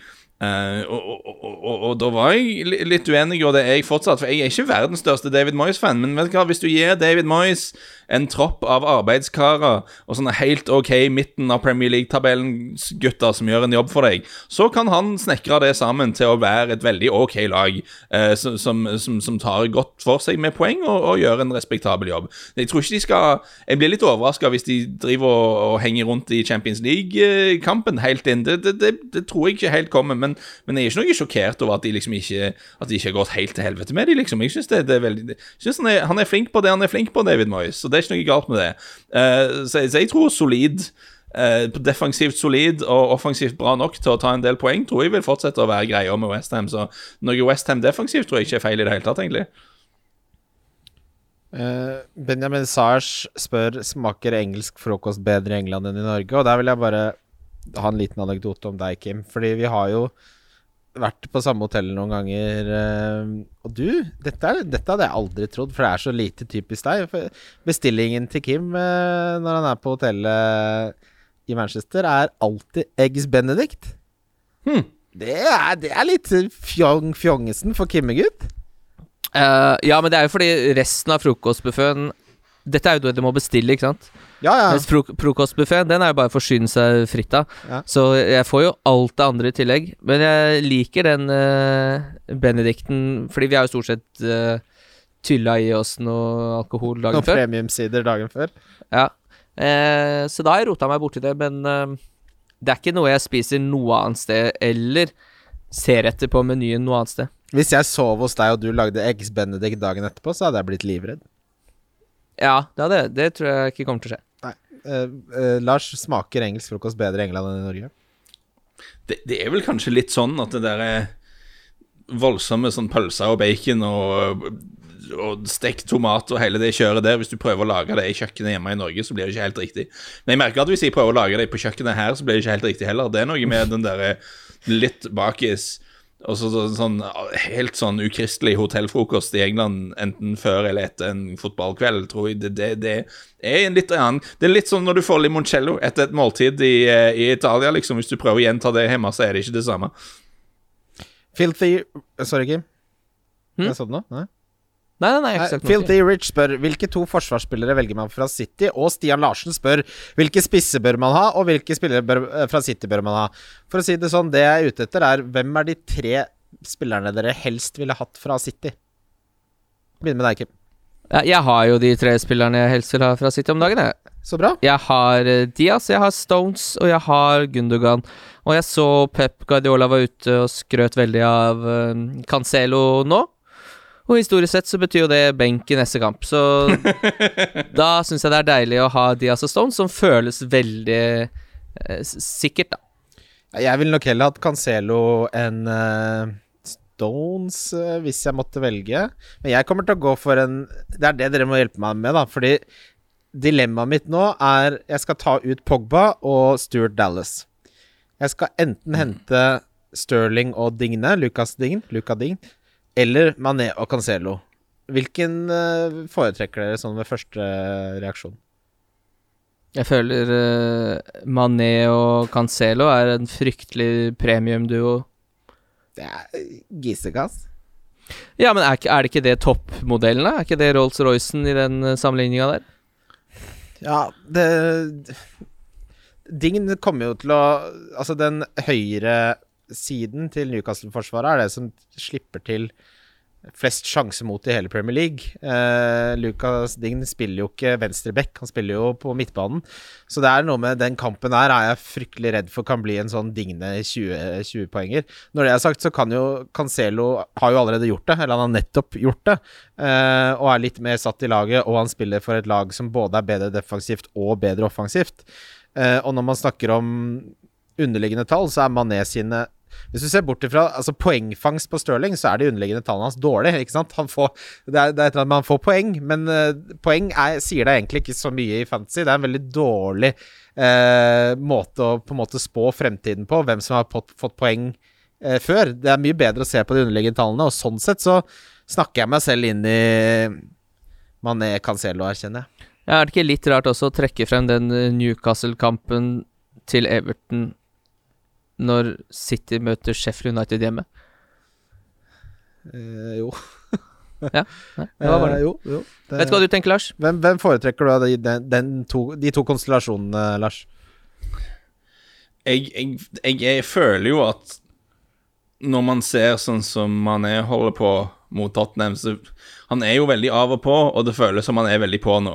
Uh, og, og, og, og, da var jeg litt uenig, og det er jeg fortsatt. For jeg er ikke verdens største David Moyes-fan. Men vet du hva, hvis du gir David Moyes en tropp av arbeidskarer og sånne helt OK midten av Premier League-tabellen-gutter som gjør en jobb for deg, så kan han snekre det sammen til å være et veldig OK lag uh, som, som, som, tar godt for seg med poeng og, og, gjør en respektabel jobb. Jeg tror ikke de skal Jeg blir litt overraska hvis de driver og, henger rundt i Champions League-kampen helt inn. Det, det, det, det tror jeg ikke helt kommer. men men, jeg er ikke noe sjokkert over at de liksom ikke At de ikke har gått helt til helvete med de liksom. Jeg synes han, han, er, flink på det han er flink på, David Moyes, så det er ikke noe galt med det. Uh, så, så, jeg tror solid uh, defensivt solid og offensivt bra nok til å ta en del poeng, tror jeg vil fortsette å være greia med Westham. Så noe Westham defensivt tror jeg ikke er feil i det hele tatt, egentlig. Uh, Benjamin Sars spør smaker engelsk frokost bedre i England enn i Norge. Og der vil jeg bare ha en liten anekdote om deg, Kim. Fordi vi har jo vært på samme hotell noen ganger. Eh, og du, dette, er, dette, hadde jeg aldri trodd, for det er så lite typisk deg. bestillingen til Kim eh, når han er på hotellet i Manchester, er alltid Eggs Benedict. Hmm. Det, er, det, er, litt fjong, fjongesen for Kimmegutt. Uh, ja, men det er jo fordi resten av frokostbuffeen Dette er jo det du må bestille, ikke sant? Ja, ja. Mens frok frokostbuffeen, den er jo bare å forsyne seg fritt av. Ja. Så jeg får jo alt det andre i tillegg. Men jeg liker den uh, benedikten, fordi vi har jo stort sett uh, tylla i oss noe alkohol dagen Noen før. Noen premiumsider dagen før. Ja. Uh, så da har jeg rota meg borti det, men uh, det er ikke noe jeg spiser noe annet sted, eller ser etter på menyen noe annet sted. Hvis jeg sov hos deg og du lagde eggs benedict dagen etterpå, så hadde jeg blitt livredd. Ja, det, hadde, det tror jeg ikke kommer til å skje. Uh, uh, Lars, smaker engelsk frokost bedre i England enn i Norge? Det, det, er vel kanskje litt sånn at det der er voldsomme sånn pølser og bacon og, og stekt tomat og hele det kjøret der Hvis du prøver å lage det i kjøkkenet hjemme i Norge, så blir det ikke helt riktig. Men jeg merker at hvis jeg prøver å lage det på kjøkkenet her, så blir det ikke helt riktig heller. Det er noe med den der litt bakis og så, sånn helt sånn ukristelig hotellfrokost i England enten før eller etter en fotballkveld, tror jeg. Det, det, det er en litt annen Det er litt sånn når du får limoncello etter et måltid i, eh, i, Italia, liksom. Hvis du prøver å gjenta det hjemme, så er det ikke det samme. Filthy Sorry, Kim. Hm? Jeg sa det nå? Nei? Nei, nei, nei, ikke Filthy Rich spør hvilke to forsvarsspillere velger man fra City, og Stian Larsen spør hvilke spisser bør man ha, og hvilke spillere bør, eh, fra City bør man ha. For å si det sånn, det jeg er ute etter, er hvem er de tre spillerne dere helst ville hatt fra City? Begynn med deg, Kim. Ja, jeg har jo de tre spillerne jeg helst vil ha fra City om dagen, jeg. Så bra. Jeg har uh, Diaz, jeg har Stones, og jeg har Gundogan. Og jeg så Pep Guardiola var ute og skrøt veldig av uh, Cancelo nå. Og historisk sett så betyr jo det benk i neste kamp, så <laughs> da syns jeg det er deilig å ha Diaz og Stones, som føles veldig eh, sikkert, da. Jeg ville nok heller hatt Cancelo enn uh, Stones uh, hvis jeg måtte velge. Men jeg kommer til å gå for en Det er det dere må hjelpe meg med, da. Fordi dilemmaet mitt nå er Jeg skal ta ut Pogba og Stuart Dallas. Jeg skal enten hente Sterling og Digne, Lucas Dign, Luca Dign, eller Mané og Cancelo. Hvilken uh, foretrekker dere sånn ved første reaksjon? Jeg føler uh, Mané og Cancelo er en fryktelig premiumduo. Det er gisekass. Ja, men er, er, det ikke det toppmodellen, da? Er ikke det Rolls-Roycen i den uh, sammenligninga der? Ja, det Dign kommer jo til å Altså, den høyre siden til Newcastle-forsvaret er det som slipper til flest sjanser mot i hele Premier League. Eh, Lucas Dign spiller jo ikke venstreback, han spiller jo på midtbanen. Så det er noe med den kampen her er jeg fryktelig redd for kan bli en sånn Digne 20-poenger. 20 Når det er sagt, så kan jo Cancelo har jo allerede gjort det, eller han har nettopp gjort det, eh, og er litt mer satt i laget, og han spiller for et lag som både er bedre defensivt og bedre offensivt. Eh, og når man snakker om underliggende tall, så er Mané sine hvis du ser bort ifra altså poengfangst på Stirling, så er de underliggende tallene hans dårlige. ikke sant? Får, det, er, det er annet man får poeng, men uh, poeng er, sier deg egentlig ikke så mye i fantasy. Det er en veldig dårlig uh, måte å på en måte spå fremtiden på, hvem som har fått, fått poeng uh, før. Det er mye bedre å se på de underliggende tallene, og sånn sett så snakker jeg meg selv inn i Mané Cancelo her, kjenner jeg. Ja, er det ikke litt rart også å trekke frem den Newcastle-kampen til Everton når City møter Sheffield United hjemme? Eh, jo. Ja, nei, det var bare Eh, jo, jo. Det- Vet du hva du tenker, Lars? Hvem, hvem foretrekker du av de, de to konstellasjonene, Lars? jeg, jeg, jeg, jeg føler jo at når man ser sånn som Mané holder på mot Tottenham, så Han er jo veldig av og på, og det føles som han er veldig på nå.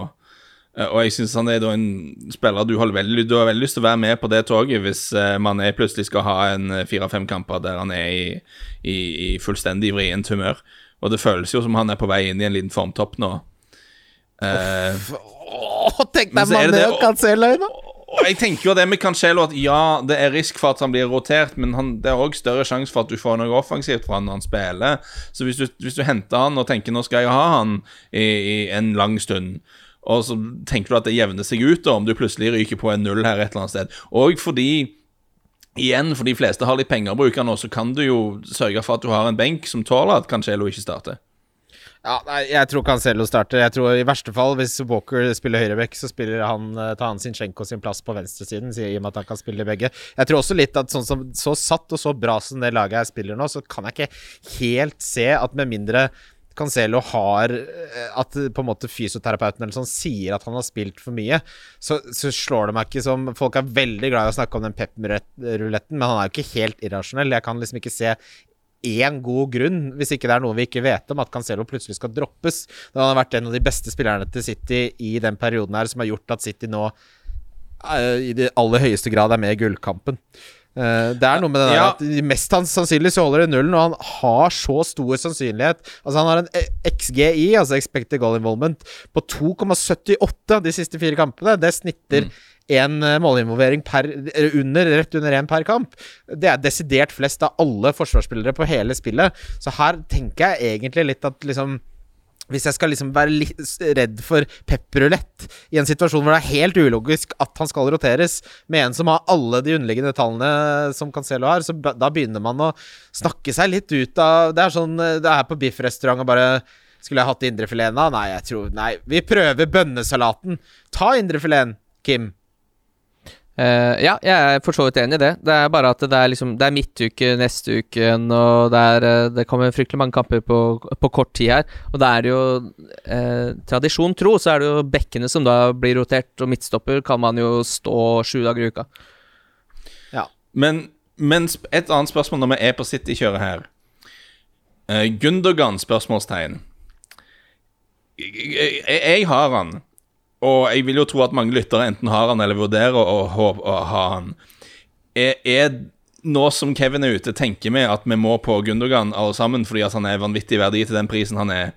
Eh, Og jeg syns han er da en spiller du har veldig, du har veldig lyst til å være med på det toget hvis man Mané plutselig skal ha en eh, fire-fem kamper der han er i, i, i fullstendig vrient humør. Og det føles jo som han er på vei inn i en liten formtopp nå. Eh, Åh, tenk deg Mané og Cancelo! Og jeg tenker jo det med Cancelo at ja, det er risk for at han blir rotert, men han, det er òg større sjanse for at du får noe offensivt fra han når han spiller. Så hvis du, hvis du henter han og tenker nå skal jeg ha han i, i en lang stund, og så tenker du at det jevner seg ut da, om du plutselig ryker på en null her et eller annet sted. Og fordi Igjen, for de fleste har litt penger å bruke nå, så kan du jo sørge for at du har en benk som tåler at Cancelo ikke starter. Ja, nei, jeg tror Cancelo starter. Jeg tror i verste fall, hvis Walker spiller høyreback, så spiller han, eh, tar han Sinchenko sin plass på venstresiden, i og med at han kan spille begge. Jeg tror også litt at sånn som så satt og så bra som det laget jeg spiller nå, så kan jeg ikke helt se at med mindre Cancelo har eh, At på en måte fysioterapeuten eller sånn sier at han har spilt for mye, så, så slår det meg ikke som Folk er veldig glad i å snakke om den pep-ruletten, men han er jo ikke helt irrasjonell. Jeg kan liksom ikke se én god grunn, hvis ikke det er noe vi ikke vet om, at Cancelo plutselig skal droppes. Da han har vært en av de beste spillerne til City i den perioden her, som har gjort at City nå eh, i det aller høyeste grad er med i gullkampen. Eh, det er noe med det der Ja. at mest sannsynlig så holder det nullen, og han har så stor sannsynlighet Altså Han har en eh, XGI, altså expected goal involvement, på 2,78 de siste fire kampene. Det snitter én målinvolvering per, under, rett under én per kamp. Det er desidert flest av alle forsvarsspillere på hele spillet. Så her tenker jeg egentlig litt at liksom hvis jeg skal liksom være litt redd for pepperulett i en situasjon hvor det er helt ulogisk at han skal roteres, med en som har alle de underliggende tallene som Cancelo har, så da begynner man å snakke seg litt ut av Det er sånn eh, Det er på biffrestaurant og bare Skulle jeg hatt indrefileten da? Nei, jeg tror Nei, vi prøver bønnesalaten. Ta indrefileten, Kim. Eh, ja, jeg er for så vidt enig i det. Det er bare at det er liksom Det er midtuke neste uke og det, er, eh, det kommer fryktelig mange kamper på, på kort tid her. Og det er jo eh, Tradisjon tro, så er det jo bekkene som da blir rotert, og midtstopper kan man jo stå sju dager i uka. Men, men et annet spørsmål når vi er på City-kjøret her. Uh, Gundogan? spørsmålstegn. Jeg, jeg, jeg har han, og jeg vil jo tro at mange lyttere enten har han eller vurderer å, å, å ha han. Er, er nå som Kevin er ute, tenker vi at vi må på Gundogan alle sammen fordi at han er vanvittig verdi til den prisen han er?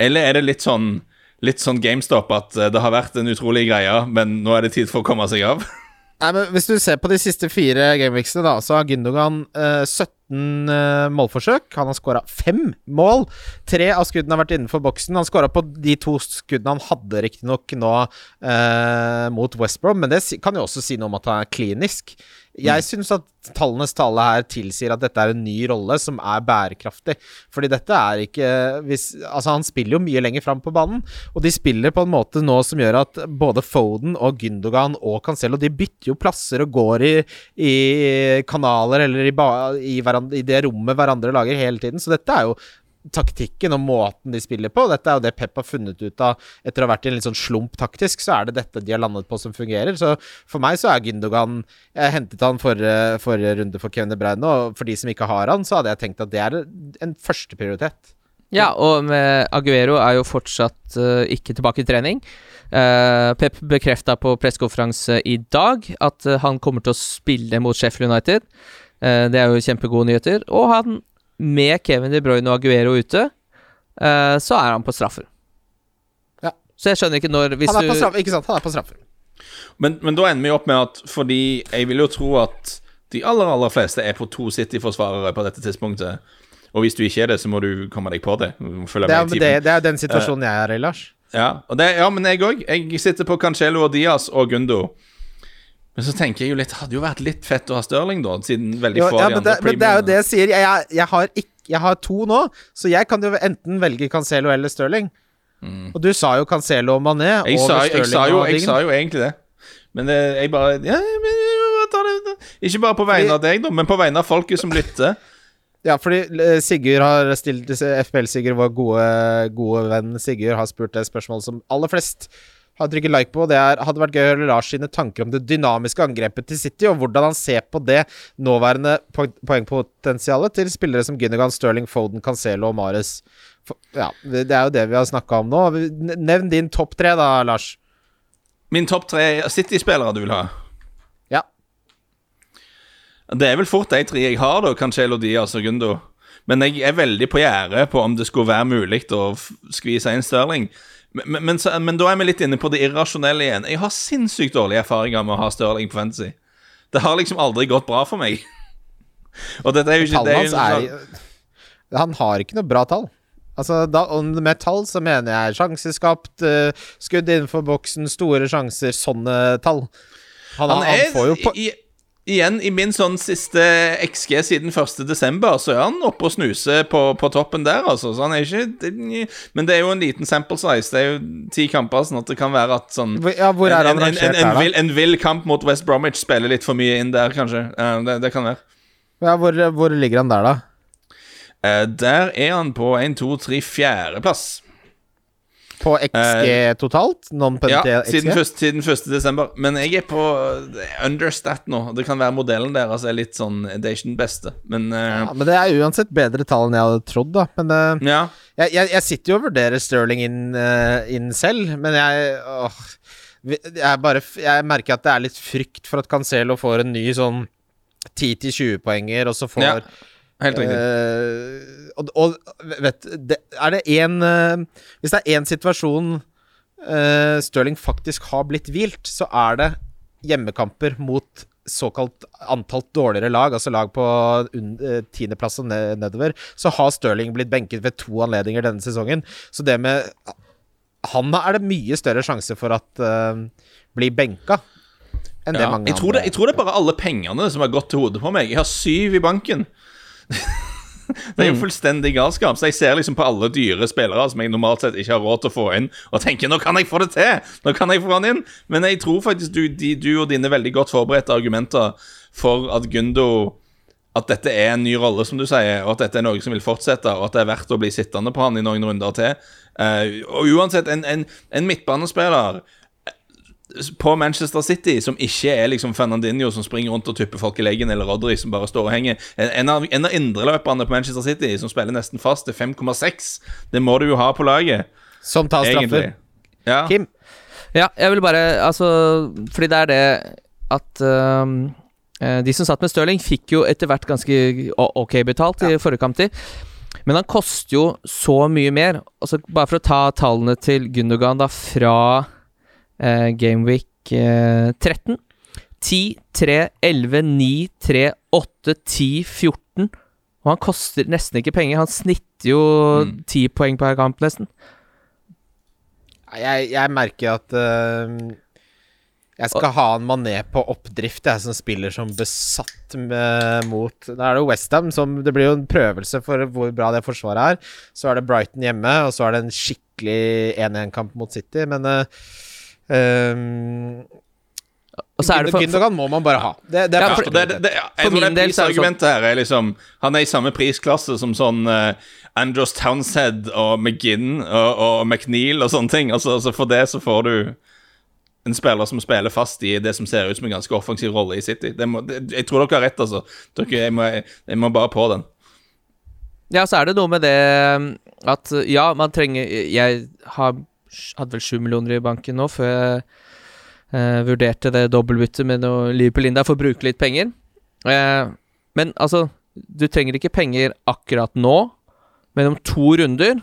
Eller er det litt sånn Litt sånn GameStop at eh, det har vært en utrolig greie, men nå er det tid for å komme seg av? <laughs> Nei, men Hvis du ser på de siste fire gameweeksene, da, så har Gündogan eh, 17 eh, målforsøk. Han har skåra fem mål. Tre av skuddene har vært innenfor boksen. Han skåra på de to skuddene han hadde, riktignok nå eh, mot West men det kan jo også si noe om at han er klinisk. Jeg syns at tallenes tale her tilsier at dette er en ny rolle som er bærekraftig. Fordi dette er ikke hvis, Altså, han spiller jo mye lenger fram på banen, og de spiller på en måte nå som gjør at både Foden og Gündogan og Cancelo De bytter jo plasser og går i, i kanaler eller i, ba, i, hverandre, i det rommet hverandre lager hele tiden. Så dette er jo taktikken og måten de spiller på. Dette er jo det Pep har funnet ut av etter å ha vært i en litt sånn slump taktisk, så er det dette de har landet på som fungerer. Så for meg så er Gündogan Jeg hentet han forrige, forrige runde for Kevin De Bruyne, og for de som ikke har han, så hadde jeg tenkt at det er en førsteprioritet. Ja, og Aguero er jo fortsatt uh, ikke tilbake i trening. Uh, Pep bekrefta på pressekonferanse i dag at uh, han kommer til å spille mot Sheffield United. Det er jo kjempegode nyheter. Og han, med Kevin De Bruyne og Aguero ute, uh, så er han på straffer. Ja. Så jeg skjønner ikke når hvis Han er på straffer, ikke sant? Han er på straffer. Men, men da ender vi opp med at fordi jeg vil jo tro at de aller aller fleste er på to City-forsvarere på dette tidspunktet. Og hvis du ikke er det, så må du komme deg på det. Følge Det er, med det, det er den situasjonen jeg er i, Lars. Ja, og det, ja, men jeg òg. Jeg sitter på Cancelo og Diaz og Gundo. Men så tenker jeg jo litt Det hadde jo vært litt fett å ha Stirling, da, siden veldig få ja, av de andre det, men det er jo det jeg sier. Jeg, jeg, jeg, har ikke, jeg har to nå, så jeg kan jo enten velge Cancelo eller Stirling. Og du sa jo Cancelo og Mané Mm. jeg over sa, Stirling sa jo, jeg sa jo egentlig det. Men det, jeg bare ja, men, det. Ikke bare på vegne av deg, da, men på vegne av folket som lytter. Ja, fordi eh, Sigurd har stilt FPL-Sigurd, vår gode, gode venn Sigurd, har spurt det spørsmålet som aller flest har trykket like på. Det er, hadde vært gøy å høre Lars sine tanker om det dynamiske angrepet til City, og hvordan han ser på det nåværende poengpotensialet til spillere som Gunnigan, Sterling, Foden, Cancelo og Mares. Ja, det er jo det vi har snakka om nå. Nevn din topp tre, da, Lars. Min topp tre City-spillere du vil ha? Ja. Det er vel fort de tre jeg har, da. Cancelo, Diaz og Gundo. Men jeg er veldig på gjerdet på om det skulle være mulig å skvise inn Stirling. Men, men, men, så, men da er vi litt inne på det irrasjonelle igjen. Jeg har sinnssykt dårlige erfaringer med å ha Stirling på Fantasy. Det har liksom aldri gått bra for meg. <laughs> Og dette er jo ikke det Tallene hans er Han har ikke noe bra tall. Altså, da, med tall så mener jeg sjanseskapt, eh, skudd innenfor boksen, store sjanser, sånne tall. Han, Han han, er får jo på i, Igjen, i min sånn siste XG siden 1. desember, så er han oppe og snuser på, på toppen der, altså. Så han er ikke Men det er jo en liten sample size. Det er jo ti kamper, sånn at det kan være at sånn Ja, hvor er han en, en, en, rangert en, her, da? vill, en vill kamp mot West Bromwich spiller litt for mye inn der, kanskje. Eh, det, det kan være. Ja, hvor, hvor ligger han der, da? Eh, der er han på 1, 2, 3, fjerdeplass. På XG totalt? Ja, siden 1. siden 1. desember. Men jeg er på eh, understat nå. Det kan være modellen deres er litt sånn Det er ikke den beste, men eh, Ja, men det er uansett bedre tall enn jeg hadde trodd, da. Men eh, ja. jeg, jeg, jeg sitter jo og vurderer Sterling inn, eh, inn selv, men jeg åh, jeg, bare, jeg merker at det er litt frykt for at Cancelo får en ny sånn 10-20-poenger, og så får Ja, Helt riktig. Eh, og, og vet det, Er det én Hvis det er én situasjon uh, Stirling faktisk har blitt hvilt, så er det hjemmekamper mot såkalt antall dårligere lag, altså lag på eh, tiendeplass og nedover, så har Stirling blitt benket ved to anledninger denne sesongen. Så det med Han er det mye større sjanse for at uh, blir benka enn det Ja, mange jeg, tror det, jeg tror det er bare alle pengene som har gått til hodet på meg. Jeg har syv i banken. <laughs> <laughs> det er jo fullstendig galskap. Så jeg ser liksom på alle dyre spillere som jeg normalt sett ikke har råd til å få inn, og tenker nå kan jeg få det til! Nå kan jeg få han inn! Men jeg tror faktisk du, de, du og dine veldig godt forberedte argumenter for at Gundo At dette er en ny rolle, som du sier, og at dette er noe som vil fortsette, og at det er verdt å bli sittende på han i noen runder til. Uh, og uansett, en, en, en midtbanespiller på Manchester City, som ikke er liksom Fernandinho som springer rundt og tupper folk i leggen, eller Rodri som bare står og henger. En en av, en av indreløperne på Manchester City som spiller nesten fast er 5,6. Det må du jo ha på laget, som tar straffer. Ja. Kim? Ja, jeg vil bare Altså, fordi det er det at øhm, eh, De som satt med Stirling, fikk jo etter hvert ganske ok betalt i forrige kamptid. Men han koster jo så mye mer. Altså, bare for å ta tallene til Gundogan da fra eh, Gameweek eh, 13. 10, 3, 11, 9, 3, 8, 10, 14. Og han koster nesten ikke penger. Han snitter jo Mm. 10 poeng per kamp, nesten. Jeg, jeg merker at uh, jeg skal ha en mané på oppdrift, jeg, som spiller som besatt med, mot Da er det Westham som Det blir jo en prøvelse for hvor bra det forsvaret er. Så er det Brighton hjemme, og så er det en skikkelig 1-1-kamp mot City, men uh, Det for, Gündogan må man bare ha. Det, det er Ja, for- det, det, ja, jeg tror det sånn- prisargumentet her er liksom Han er i samme prisklasse som sånn uh, Andros Townshead og McGinn og, og McNeil og sånne ting. Altså, altså For det så får du en spiller som spiller fast i det som ser ut som en ganske offensiv rolle i City. Det må, jeg tror dere har rett, altså. Dere, jeg, må, jeg må bare på den. Ja, så er det noe med det um, at ja, man trenger Jeg har, hadde vel sju millioner i banken nå før jeg eh, vurderte det dobbeltbyttet med noe Liverpool inn der for å bruke litt penger. Eh, men altså, du trenger ikke penger akkurat nå, men om to runder,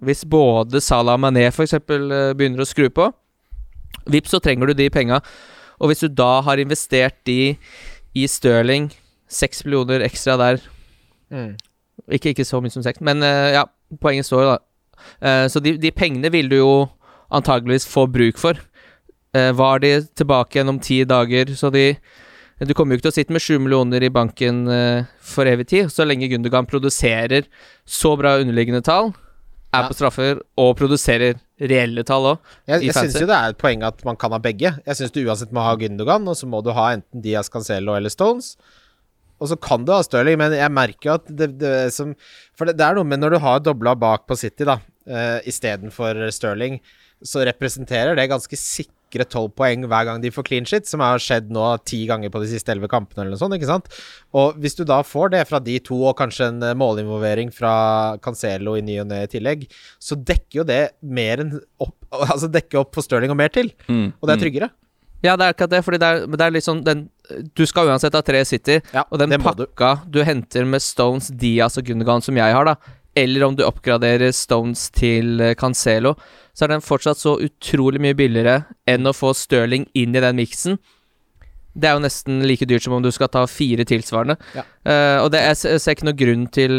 hvis både Salah og Mané f.eks. Uh, begynner å skru på, vips, så trenger du de penga. Og hvis du da har investert de i Stirling, seks millioner ekstra der Mm. ikke, ikke så mye som seks, men eh, ja, poenget står jo da. Eh, så de, de pengene vil du jo antageligvis få bruk for. Uh, var de tilbake igjen om ti dager, så de Du kommer jo ikke til å sitte med sju millioner i banken eh, for evig tid, så lenge Gundogan produserer så bra underliggende tall. er Ja. på straffer og produserer reelle tall òg. Jeg, jeg syns jo det er et poeng at man kan ha begge. Jeg syns du uansett må ha Gundergan, og så må du ha enten Diaz Cancelo eller Stones. Og så kan du ha Stirling, men jeg merker at det, det som For det, det er noe med når du har dobla bak på City, da, uh, istedenfor Stirling, så representerer det ganske sikre tolv poeng hver gang de får clean shit, som har skjedd nå ti ganger på de siste elleve kampene, eller noe sånt, ikke sant? Og hvis du da får det fra de to, og kanskje en eh, målinvolvering fra Cancelo i ny og ne i tillegg, så dekker jo det mer enn opp <laughs> Altså dekker opp for Stirling og mer til, Mm. og det er tryggere. Ja, det er akkurat det, fordi det er, det er litt sånn den, Du skal uansett ha tre City, Ja, og den pakka du. du. henter med Stones, Diaz og Gundergan, som jeg har, da, eller om du oppgraderer Stones til eh, Cancelo, så er den fortsatt så utrolig mye billigere enn å få Stirling inn i den miksen. Det er jo nesten like dyrt som om du skal ta fire tilsvarende. Ja. Uh, og det ser- jeg ser ikke noe grunn til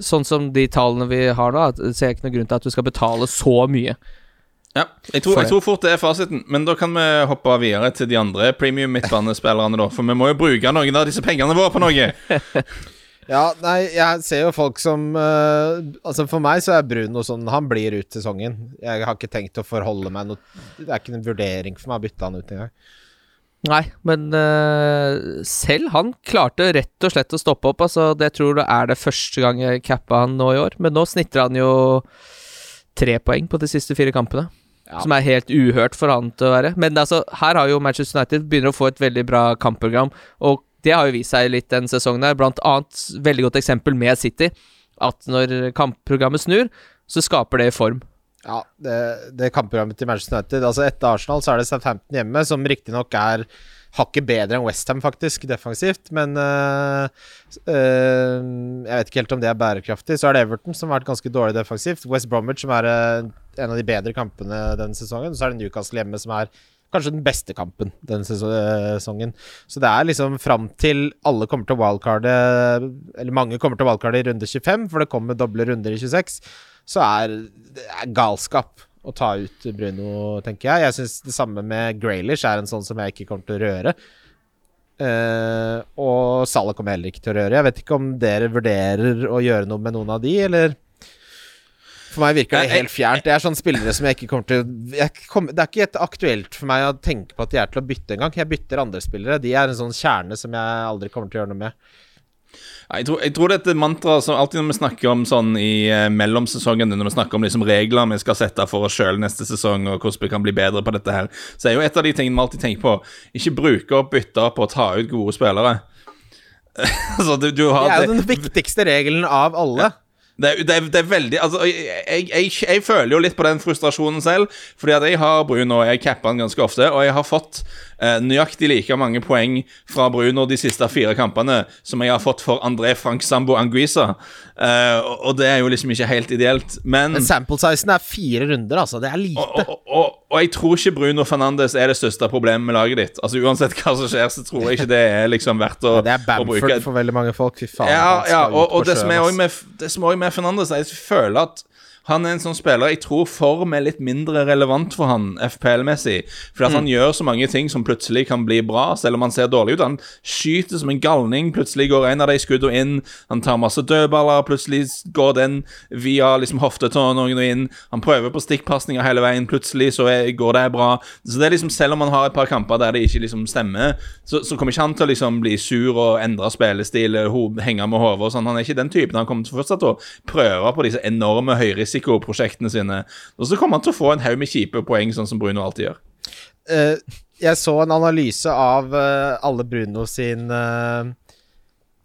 Sånn som de tallene vi har nå, ser jeg ikke noe grunn til at du skal betale så mye. Ja, jeg tror, jeg tror fort det er fasiten. Men da kan vi hoppe videre til de andre premium midtbanespillerne, da. For vi må jo bruke noen av disse pengene våre på noe. <laughs> Ja, nei, jeg ser jo folk som uh, Altså, for meg så er Bruno sånn Han blir ut sesongen. Jeg har ikke tenkt å forholde meg noe Det er ikke en vurdering for meg å bytte han ut engang. Nei, men uh, selv han klarte rett og slett å stoppe opp. Altså, det tror jeg er det første gang jeg cappa han nå i år. Men nå snitter han jo tre poeng på de siste fire kampene. Ja. Som er helt uhørt for han til å være. Men altså, her har jo Manchester United begynner å få et veldig bra kampprogram. Og det har jo vist seg litt den sesongen her. Blant annet veldig godt eksempel med City. At når kampprogrammet snur, så skaper det form. Ja, det, det kampprogrammet til Manchester United Altså Etter Arsenal så er det Southampton hjemme, som riktignok er hakket bedre enn Westham, faktisk, defensivt. Men øh, øh, jeg vet ikke helt om det er bærekraftig. Så er det Everton, som har vært ganske dårlig defensivt. West Bromwich, som er øh, en av de bedre kampene denne sesongen. Så er det Newcastle hjemme, som er kanskje den beste kampen denne sesongen. Så det er liksom fram til alle kommer til wildcardet, Eller mange kommer til wildcardet i runde 25, for det kommer doble runder i 26 så er det galskap å ta ut Bruno, tenker jeg. Jeg syns det samme med Graylish er en sånn som jeg ikke kommer til å røre. Uh, og Salah kommer jeg heller ikke til å røre. Jeg vet ikke om dere vurderer å gjøre noe med noen av de, eller For meg virker det helt fjernt. Det er sånne spillere som jeg ikke kommer til kom, Det er ikke et aktuelt for meg å tenke på at de er til å bytte engang. Jeg bytter andre spillere. De er en sånn kjerne som jeg aldri kommer til å gjøre noe med. Ja, Jeg tror, jeg tror dette mantraet som alltid når vi snakker om sånn i eh, mellomsesongen, når vi snakker om liksom regler vi skal sette for oss sjøl neste sesong, og hvordan vi kan bli bedre på dette her, så er jo et av de tingene vi alltid tenker på, ikke bruke opp, bytte opp og ta ut gode spillere. <laughs> altså, du, du har Det er jo den viktigste regelen av alle. Det det, det er veldig Altså, jeg, jeg, jeg føler jo litt på den frustrasjonen selv. Fordi at jeg har Bruno, og jeg capper han ganske ofte, og jeg har fått eh, nøyaktig like mange poeng fra Bruno de siste fire kampene som jeg har fått for André Frank Sambo Anguisa. Eh, og, og det er jo liksom ikke helt ideelt. Men Men sample-sizen er fire runder, altså. Det er lite. og, og, og jeg tror ikke Bruno Fernandes er det største problemet med laget ditt. Altså Uansett hva som skjer, så tror jeg ikke det er liksom verdt å, <laughs> Det er å bruke Bamford for veldig mange folk. Fy faen. ja, ja, og det som er òg med, med Fernandes, er jeg føler at han er en sånn spiller jeg tror form er litt mindre relevant for han FPL-messig. Fordi at Mm. han gjør så mange ting som plutselig kan bli bra, selv om han ser dårlig ut. Han skyter som en galning, plutselig går en av de skuddene inn. Han tar masse dødballer, plutselig går den via liksom hoftetåen og inn. Han prøver på stikkpasninger hele veien, plutselig så er, går det bra. Så det er liksom, selv om han har et par kamper der det ikke liksom stemmer, så, så kommer ikke han til å liksom bli sur og endre spillestil, henge med hodet og sånn. Han er ikke den typen. Han kommer til fortsatt å prøve på disse enorme høyrisikoprosjektene sine. Og så kommer han til å få en haug med kjipe poeng, sånn som Bruno alltid gjør. Uh, jeg så en analyse av uh, alle Bruno sin uh,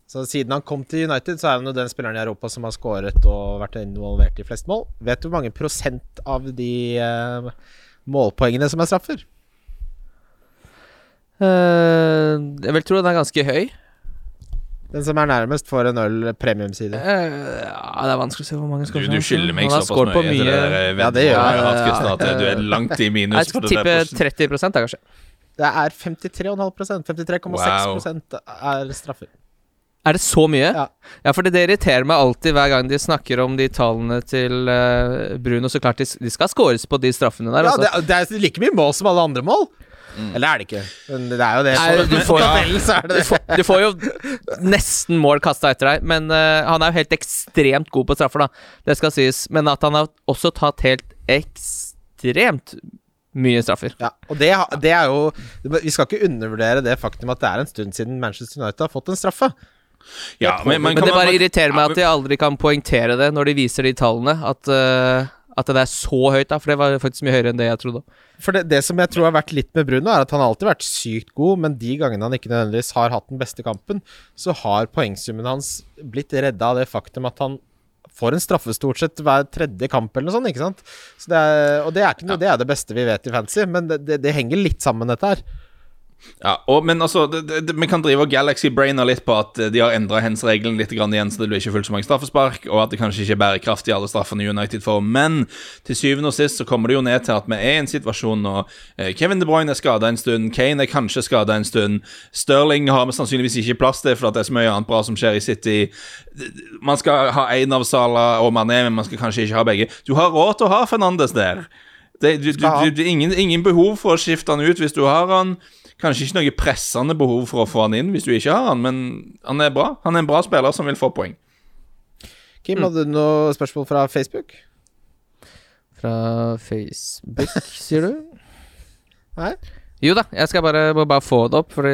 Så Siden han kom til United, så er han jo den spilleren i Europa som har skåret og vært involvert i flest mål. Vet du hvor mange prosent av de målpoengene som er straffer? Eh, jeg vil tro den er ganske høy. Den som er nærmest, får en øl premiumside. Uh, ja, det er vanskelig å se hvor mange Du, skal du skylder meg såpass mye, mye det der. Ja, det gjør jeg. Ja, ja, ja. At du er langt i minus Jeg skal tippe der. prosent. 30 da, kanskje. Det er 53,5% 53,6% er straffer. Er det så mye? Ja. Ja, for det irriterer meg alltid hver gang de snakker om de tallene til uh, Bruno. Så klart de, de skal scores på de straffene der. Ja, altså. det, det er like mye mål som alle andre mål. Eller er det ikke? Men det er jo det. Nei, du får- ja. det Du får, du får jo nesten mål kasta etter deg, men uh, han er jo helt ekstremt god på straffer, da. Det skal sies. Men at han har også tatt helt ekstremt mye straffer. Ja, og det, det er jo Vi skal ikke undervurdere det faktum at det er en stund siden Manchester United har fått en straffe. Ja, men, men Men det det man- bare irriterer meg Ja, at de aldri kan poengtere det når de viser de tallene. At, uh, at det er så høyt, da. For det var faktisk mye høyere enn det jeg trodde. For det, det som jeg tror har vært litt med Bruno, er at han har alltid vært sykt god, men de gangene han ikke nødvendigvis har hatt den beste kampen, så har poengsummen hans blitt redda av det faktum at han får en straffe stort sett hver tredje kamp eller noe sånt, ikke sant? Så det er, og det er ikke noe, det er det beste vi vet i fantasy, men det, det, det henger litt sammen, dette her. Ja, og, men altså, det, det, Vi kan drive og Galaxy-brainer litt på at de har endra hens-regelen litt grann igjen, så det blir ikke fullt så mange straffespark, og at det kanskje ikke er bærekraftig alle straffene United får. Men til syvende og sist så kommer det jo ned til at vi er i en situasjon nå eh, Kevin De Bruyne er skada en stund, Kane er kanskje skada en stund, Sterling har vi sannsynligvis ikke plass til, for at det er så mye annet bra som skjer i City. Man skal ha én av Sala og Mané, men man skal kanskje ikke ha begge. Du har råd til å ha Fernandes der. Det, du, du, du, det er ingen, ingen behov for å skifte han ut hvis du har han. Kanskje ikke noe pressende behov for å få han inn hvis du ikke har han, men han er bra. Han er en bra spiller som vil få poeng. Kim, hadde du noe spørsmål fra Facebook? Fra Facebook, <laughs> sier du? Nei? Jo da, jeg skal bare, bare få det opp, fordi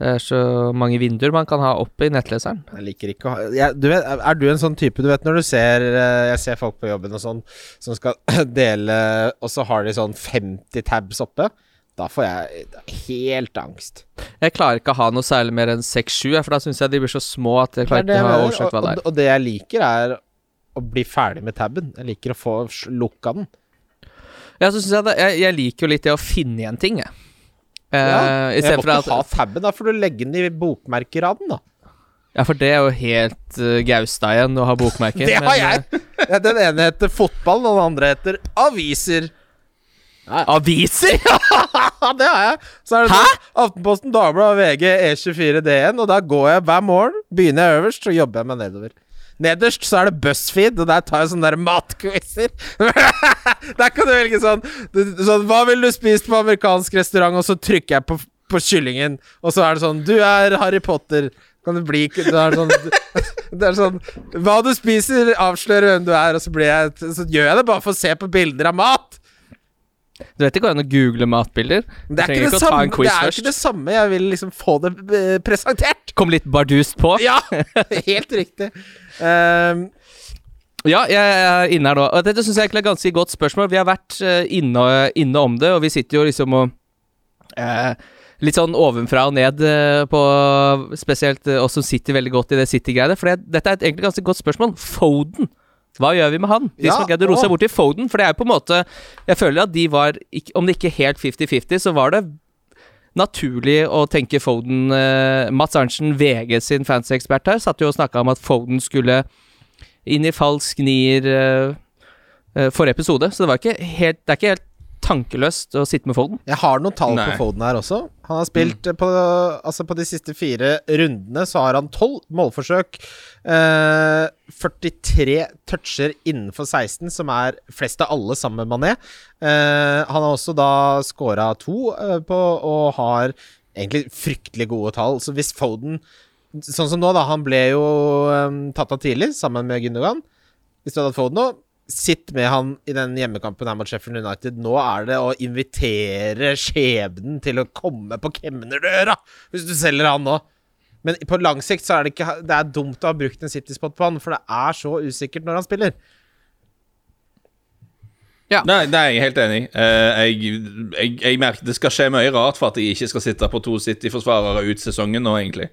det er så mange vinduer man kan ha oppe i nettleseren. Jeg liker ikke å ha jeg, du vet, Er du en sånn type Du vet når du ser eh, Jeg ser folk på jobben og sånn som skal <clears throat> dele, og så har de sånn 50 tabs oppe. Da får jeg helt angst. Jeg klarer ikke å ha noe særlig mer enn 6-7, for da syns jeg de blir så små at jeg klarer Det er ikke å ha oversikt hva det og, er. og det jeg liker, er å bli ferdig med taben. Jeg liker å få lukka den. Ja, så syns jeg, det, jeg, jeg liker jo litt det å finne igjen ting, jeg. Uh, Ja, jeg stedet må for ikke ha at taben, da får du legge den i bokmerkeraden, da. Ja, for det er jo helt uh, Gaustad igjen å ha bokmerker. <laughs> Det har jeg! Ja, Den ene heter fotball, og den andre heter aviser. Aviser! <laughs> Det har jeg. Så er det Hæ? sånn Aftenposten, Dagbladet, VG, E24, DN. Og da går jeg hver morgen. Begynner jeg øverst, så jobber jeg meg nedover. Nederst så er det BuzzFeed, og der tar jeg sånne der matquizer. <laughs> der kan du velge sånn, sånn Hva ville du spist på amerikansk restaurant? Og så trykker jeg på, på kyllingen, og så er det sånn Du er Harry Potter. Kan du bli Det er sånn <laughs> Det er sånn Hva du spiser, avslører hvem du er, og så blir jeg Så gjør jeg det bare for å se på bilder av mat. Du vet det går an å google matbilder? Det er, ikke det, samme, det er ikke det samme. Jeg vil liksom få det eh, presentert. Kom litt bardust på. Ja, helt riktig. Um, Ja, jeg er inne her nå. Og dette syns jeg egentlig er et ganske godt spørsmål. Vi har vært eh, inne, inne om det, og vi sitter jo liksom og eh, Litt sånn ovenfra og ned eh, på Spesielt oss som sitter veldig godt i det City-greiene. For det, dette er et egentlig ganske godt spørsmål. Foden. Hva gjør vi med han? De Ja, som gadd å roe seg bort til Foden. For det er jo på en måte Jeg føler at de var Om det ikke helt 50-50, så var det naturlig å tenke Foden eh, Mats Arntzen, VG sin fansekspert her, satt jo og snakka om at Foden skulle inn i falsk nier eh, forrige episode, så det, var ikke helt, det er ikke helt tankeløst å sitte med Foden. jeg har noen tall Nei. på Foden her også. Han har spilt mm. på Altså på de siste fire rundene så har han tolv målforsøk. eh, 43 toucher innenfor 16, som er flest av alle sammen med Mané. Eh, han har også da scora to eh, på, og har egentlig fryktelig gode tall. Så hvis Foden Sånn som nå, da. Han ble jo um, tatt av tidlig, sammen med Gündogan. Hvis du hadde Foden nå, sitt med han i den hjemmekampen her mot Sheffield United. Nå er det å invitere skjebnen til å komme på kemnerdøra, hvis du selger han nå. Men på lang sikt så er det ikke Det er dumt å ha brukt en City-spot på han, for det er så usikkert når han spiller. Nei, det er jeg helt enig. Eh, jeg, jeg, jeg merker det skal skje mye rart for at jeg ikke skal sitte på to City-forsvarere ut sesongen nå, egentlig.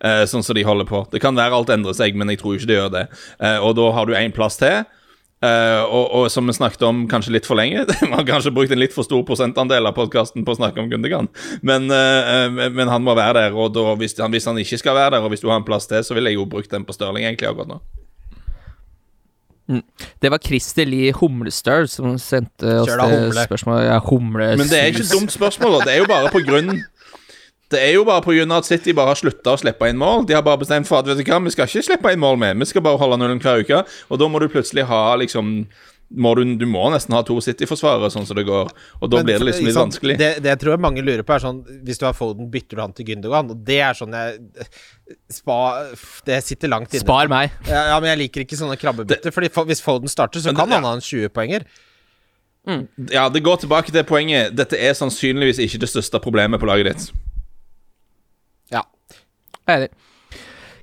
Eh, sånn som de holder på. Det kan være alt endrer seg, men jeg tror ikke det gjør det. Eh, og da har du én plass til. Eh, og, og som vi snakket om kanskje litt for lenge <laughs> Vi har kanskje brukt en litt for stor prosentandel av podkasten på å snakke om Gundergan, men, eh, men han må være der. Og da, hvis, han, hvis han ikke skal være der, og hvis du har en plass til, så ville jeg jo brukt den på Stirling egentlig akkurat nå. Det var Christer Lie Humlestøl som sendte oss det spørsmålet. Ja, humle Men det er ikke et dumt spørsmål. da. Det er jo bare på grunn Det er jo bare av at City bare har slutta å slippe inn mål. De har bare bestemt for at vet du hva, vi skal ikke slippe inn mål med, vi skal bare holde nullen hver uke. Og da må du plutselig ha liksom må du, du må nesten ha to City-forsvarere, sånn som det går. Og da Men, blir det liksom litt sant, vanskelig. Det, det jeg tror mange lurer på, er sånn Hvis du har Foden, bytter du han til Gündogan? Og det er sånn jeg Spa Det sitter langt inne. Spar meg. Ja, ja, men jeg liker ikke sånne krabbebytter. Fordi for, hvis Foden starter, så kan det- han ha en 20-poenger. Ja, det går tilbake til poenget. Dette er sannsynligvis ikke det største problemet på laget ditt. Jeg er Enig.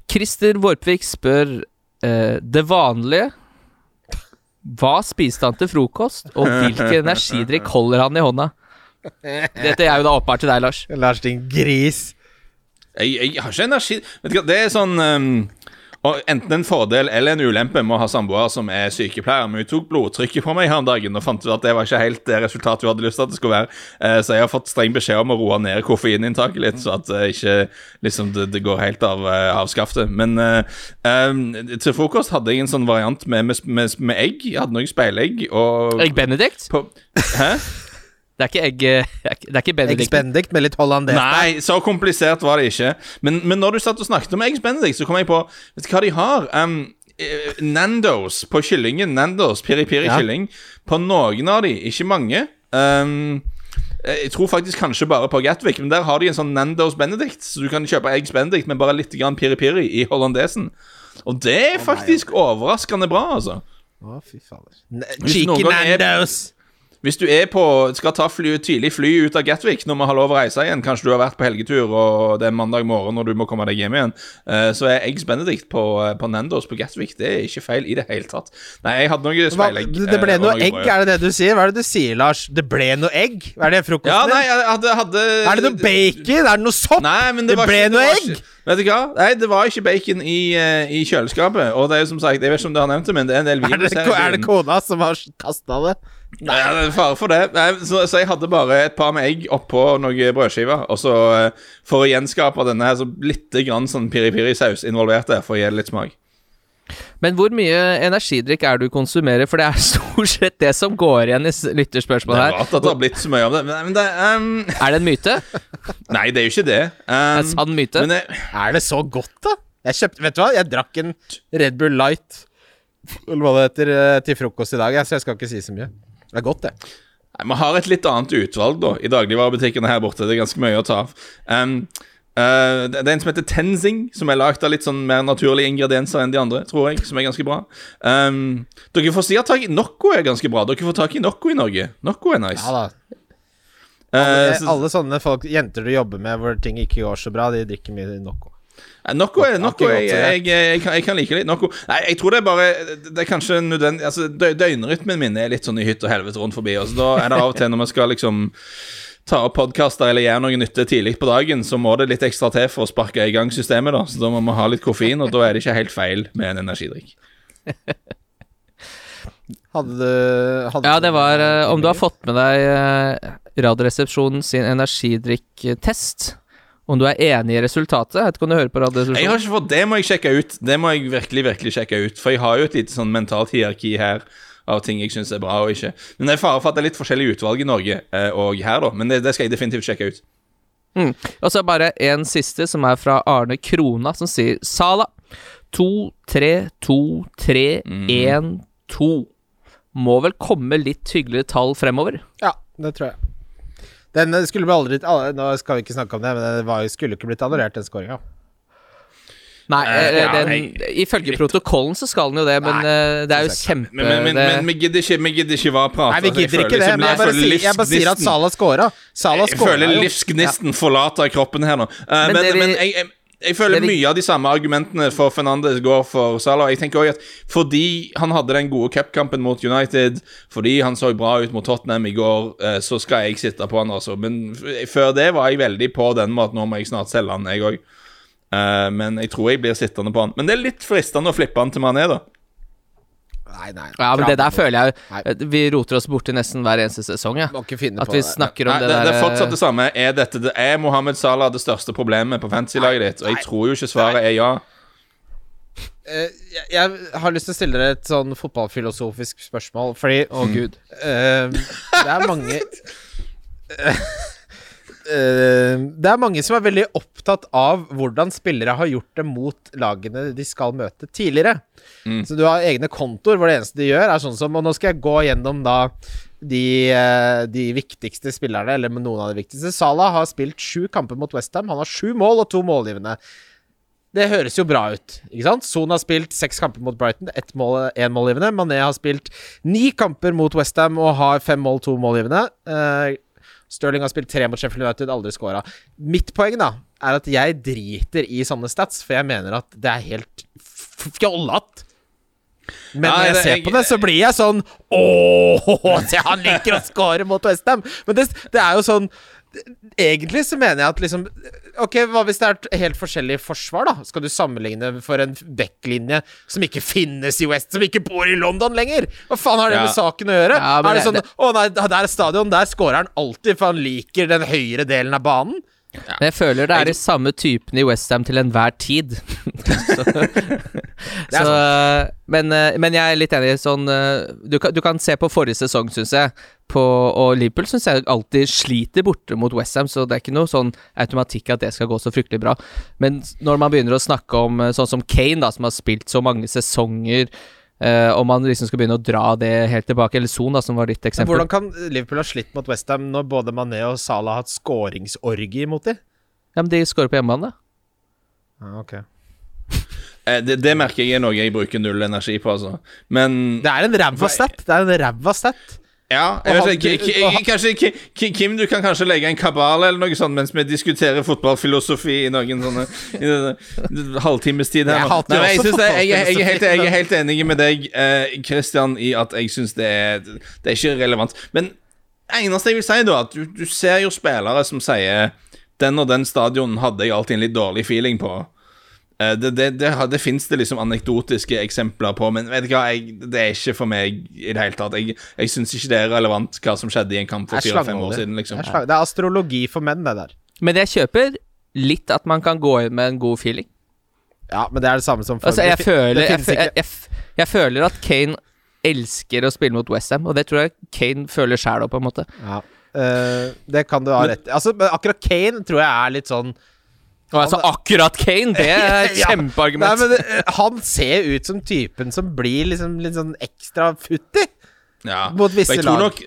Christer Vårpvik spør eh, det vanlige. Hva spiste han til frokost, og hvilken <laughs> energidrikk holder han i hånda? Dette er jo da åpenbart til deg, Lars. Lars, din gris. Jeg, jeg har ikke energi Vet du hva, det er sånn um, og Enten en fordel eller en ulempe med å ha samboer som er sykepleier. Men hun tok blodtrykket på meg her om dagen og fant ut at det var ikke helt det resultatet hun hadde lyst til at det skulle være. Eh, så jeg har fått streng beskjed om å roe ned koffeininntaket litt, så at det ikke liksom det, det går helt av, eh, av skaftet. Men uh, til frokost hadde jeg en sånn variant med, med, med, med egg. Jeg hadde noe speilegg og Egg Benedict? på, Hæ? Det er ikke egg eh, <laughs> Det er ikke- er Eggs Benedict. Benedict med litt hollandese. Nei, så komplisert var det ikke. Men, men når du satt og snakket om Eggs Benedict, så kom jeg på Vet du hva de har? Um, Nandos på kyllingen. Nandos, piri-piri Ja. kylling. På noen av de, ikke mange. Um, jeg tror faktisk kanskje bare på Gatwick, men der har de en sånn Nandos Benedict. Så du kan kjøpe Eggs Benedict med bare litt grann piri-piri i hollandesen. Og det er faktisk overraskende bra, altså. Å, fy fader. Cheeky er- Nandos. Hvis du er på, skal ta fly, tidlig fly ut av Gatwick når vi har lov å reise igjen, kanskje du har vært på helgetur og det er mandag morgen når du må komme deg hjem igjen, eh, så er Eggs Benedict på, eh, på Nandos på Gatwick Det er ikke feil i det hele tatt. Nei, jeg hadde noe speilegg. det ble eh, noe egg, er det det du sier? Hva er det du sier, Lars? Det ble noe egg? Hva er det frokosten Ja, nei, jeg hadde, hadde Er det noe bacon? Er det noe sopp? Nei, men det, Det ble ikke, noe egg? Ikke, vet du hva? Nei, det var ikke bacon i, eh, i kjøleskapet. Og det er jo som sagt, jeg vet ikke om du har nevnt det, men det er en del virus her er det kona som har kasta det? Nei, det er fare for det. Nei, så, så jeg hadde bare et par med egg oppå noen brødskiver. Og så eh, for å gjenskape denne her, så litt grann sånn piri-piri-saus involvert der, for å gi det litt smak. Men hvor mye energidrikk er det du konsumerer? For det er <laughs> stort sett det som går igjen i s- Det er her. rart at det har blitt så mye om det. Men, men det um... <laughs> Er det en myte? <laughs> Nei, det er jo ikke det. Det er Um, en sann myte? men jeg, Er det så godt, da? Jeg kjøpte, Vet du hva, jeg drakk en Red Bull Light Eller hva det heter eh, til frokost i dag, så jeg skal ikke si så mye. Det er godt, det. Vi har et litt annet utvalg da i dagligvarebutikkene her borte. Det er ganske mye å ta av. Um, eh, det er en som heter Tenzing, som er lagd av litt sånn mer naturlige ingredienser enn de andre, tror jeg, som er ganske bra. Um, dere får sikkert tak i Nocco er ganske bra. Dere får tak i Nocco i Norge. Nocco er nice. Ja da. Eh, Alle, uh, alle sånne folk, jenter du jobber med hvor ting ikke går så bra, de drikker mye Noco. Noko er Noko. Jeg, jeg, jeg, kan, jeg kan like litt. Noko. Nei, jeg tror det er bare Det er kanskje nødvendig Altså, Døgnrytmen min er litt sånn i hytt og helvete rundt forbi. Og så da er det av og til når vi skal liksom ta opp podkaster eller gjør noe nytte tidlig på dagen, så må det litt ekstra til for å sparke i gang systemet, da. Så da må vi ha litt koffein, og da er det ikke helt feil med en energidrikk. <laughs> Hadde du hadde Ja, det var uh, Om du har fått med deg uh, Radioresepsjonen sin energidrikktest. Om du er enig i resultatet? Jeg vet ikke om du hører på Jeg har ikke fått Det må jeg sjekke ut. Det må jeg virkelig, virkelig sjekke ut. For jeg har jo et lite sånn mentalt hierarki her av ting jeg syns er bra og ikke. Men det er fare for at det er litt forskjellig utvalg i Norge eh, og her, da. Men det, det skal jeg definitivt sjekke ut. Mm. Og så bare en siste, som er fra Arne Krona, som sier Sala 2, 3, 2, 3, 1, 2. Må vel komme litt hyggeligere tall fremover? Ja, det tror jeg. Den skulle vel aldri Nå skal vi ikke snakke om det, men den skulle ikke blitt annullert, den skåringa. Nei, uh, den, ja, ifølge protokollen så skal den jo det, men nei, det er jo kjempe Men, men, men, det, men vi gidder ikke, vi gidder ikke hva prate. Nei, vi gidder ikke det. liksom- Men jeg bare, sier, jeg bare sier at Salah scora. Salah Jeg scora føler livsgnisten forlater kroppen her nå. Eh, men det men jeg, jeg, jeg føler det mye av de samme argumentene for Fernandes går for Salah. Jeg tenker også at Fordi han hadde den gode cupkampen mot United, fordi han så bra ut mot Tottenham i går, eh, så skal jeg sitte på han, altså. Men f- før det var jeg veldig på den måten. Nå må jeg snart selge han, jeg òg. Men jeg tror jeg blir sittende på han. Men det er litt fristende å flippe han til Mané, da. Nei, nei. Ja, men det der føler jeg Nei. eh, Vi roter oss borti nesten hver eneste sesong, ja. At vi det. snakker om Nei, det, det, det er fortsatt det samme. Er, dette, det er Mohammed Salah det største problemet på fantasy-laget ditt? Og jeg tror jo ikke svaret er ja. Eh, jeg, jeg har lyst til å stille dere et sånn fotballfilosofisk spørsmål, fordi Å, gud. Uh, det er mange eh, <laughs> <laughs> Det er mange som er veldig opptatt av hvordan spillere har gjort det mot lagene de skal møte tidligere. Mm. Så du har egne kontoer hvor det eneste de gjør, er sånn som Og nå skal jeg gå gjennom da de, eh, de viktigste spillerne, eller med noen av de viktigste. Salah har spilt sju kamper mot Westham. Han har sju mål og to målgivende. Det høres jo bra ut, ikke sant? Son har spilt seks kamper mot Brighton, ett mål, én målgivende. Mané har spilt ni kamper mot Westham og har fem mål, to målgivende. Uh, Stirling har spilt tre mot Sheffield United, aldri scora. Mitt poeng da er at jeg driter i sånne stats, for jeg mener at det er helt fjollete. Men Nei, når jeg det- ser jeg- på det, så blir jeg sånn Ååå, <laughs> han liker å score mot Westham! Men det, det er jo sånn Egentlig så mener jeg at liksom Ok, hva hvis det er et helt forskjellig forsvar, da? Skal du sammenligne for en backlinje som ikke finnes i West, som ikke bor i London lenger? Hva faen har det Ja. med saken å gjøre? Ja, er det det- sånn Å nei, der er stadion, der scorer han alltid, for han liker den høyre delen av banen? Men jeg føler det er de samme typene i Westham til enhver tid. <laughs> så, <laughs> så, men, eh, men jeg er litt enig sånn eh, du kan, du kan se på forrige sesong, syns jeg. På, og Liverpool syns jeg alltid sliter borte mot Westham, så det er ikke noe sånn automatikk at det skal gå så fryktelig bra. Men når man begynner å snakke om eh, sånn som Kane, da, som har spilt så mange sesonger eh, om man liksom skal begynne å dra det helt tilbake, eller Son, da, som var ditt eksempel. Men hvordan kan Liverpool ha slitt mot Westham når både Mané og Salah har hatt skåringsorgie mot dem? Ja, men de skårer på hjemmebane, da. Ja, ok. Eh, Det, det merker jeg er noe jeg bruker null energi på, altså. Men Det er en ræva stat. Det er en ræva stat. Ja, vet kanskje, Ki- Ki- Kim, du kan kanskje legge en kabal eller noe sånt mens vi diskuterer fotballfilosofi i noen sånne i denne halvtimes tid her. Jeg. Nei, jeg, det, jeg, jeg, er helt, jeg er helt enig med deg, eh, Christian, i at jeg syns det er Det er ikke relevant. Men eneste jeg vil si, da, at du, du ser jo spillere som sier Den og den stadion hadde jeg alltid en litt dårlig feeling på. Eh, Det, det, det, det fins det liksom anekdotiske eksempler på, men vet du hva, jeg, det er ikke for meg i det hele tatt. Jeg, jeg syns ikke det er relevant hva som skjedde i en kamp for fire-fem år siden. liksom Det er, astrologi for menn, det der. Men jeg kjøper litt at man kan gå inn med en god feeling. Ja, men det er det samme som før. Altså, jeg føler, det jeg, jeg, jeg, jeg føler at Kane elsker å spille mot Westham, og det tror jeg Kane føler sjæl òg, på en måte. Ja. Eh, det kan du ha rett i. Altså, akkurat Kane tror jeg er litt sånn Og altså, akkurat Kane, det er <laughs> et kjempeargument. Nei, men han ser ut som typen som blir liksom litt sånn ekstra futti. Ja. Mot visse lag. Nok,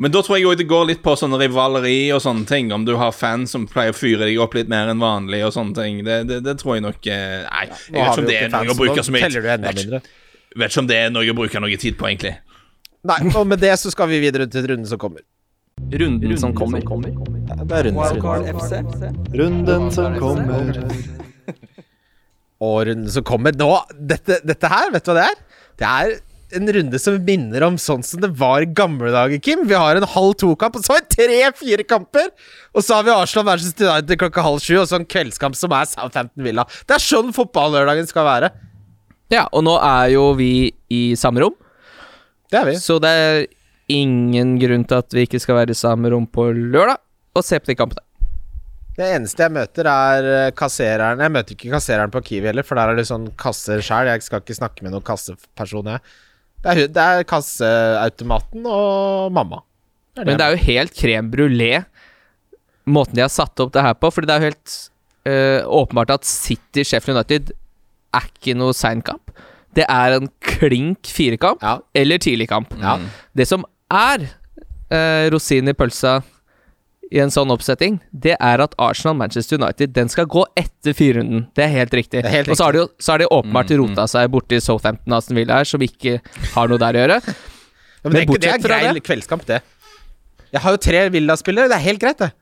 men da tror jeg òg det går litt på sånne rivaleri og sånne ting. Om du har fans som pleier å fyre deg opp litt mer enn vanlig og sånne ting. Det, det, det tror jeg nok eh, Nei, jeg vet har ikke om det er noe å bruke så mye vet, mindre. vet ikke om det er noe å bruke noe tid på, egentlig. Nei, og med det så skal vi videre til runden som kommer. Runden som kommer. Det er runden som kommer. Runden som kommer. Og runden som kommer nå dette, dette her, vet du hva det er? Det er en runde som minner om sånn som det var i gamle dager, Kim. Vi har en halv to-kamp, og så har vi tre-fire kamper! Og så har vi Arsenal versus United klokka halv sju, og så en kveldskamp som er Southampton Villa. Det er sånn fotballørdagen skal være. Ja, og nå er jo vi i samme rom, Det er vi. så det er ingen grunn til at vi ikke skal være i samme rom på lørdag og se på de kampene. Det eneste jeg møter, er eh, kassereren Jeg møter ikke kassereren på Kiwi heller, for der er det sånn kasser sjæl. Jeg skal ikke snakke med noen kasseperson, jeg. Det er, det er kasseautomaten og mamma. Men det er jo helt crème brulé, måten de har satt opp det her på. Fordi det er jo helt øh, åpenbart at City Sheffield United er ikke noe sein kamp. Det er en klink firekamp Ja. eller tidlig kamp. Ja. Det som er eh, rosinen i pølsa i en sånn oppsetting, det er at Arsenal-Manchester United Den skal gå etter firerunden. Det er helt riktig. Er helt Og så har de jo så har de åpenbart rota seg borti Southampton Aston Villa her, som ikke har noe der å gjøre. <laughs> Ja, men Men det, er det er grei det- kveldskamp, det. Jeg har jo tre Villa-spillere. Det er helt greit, det.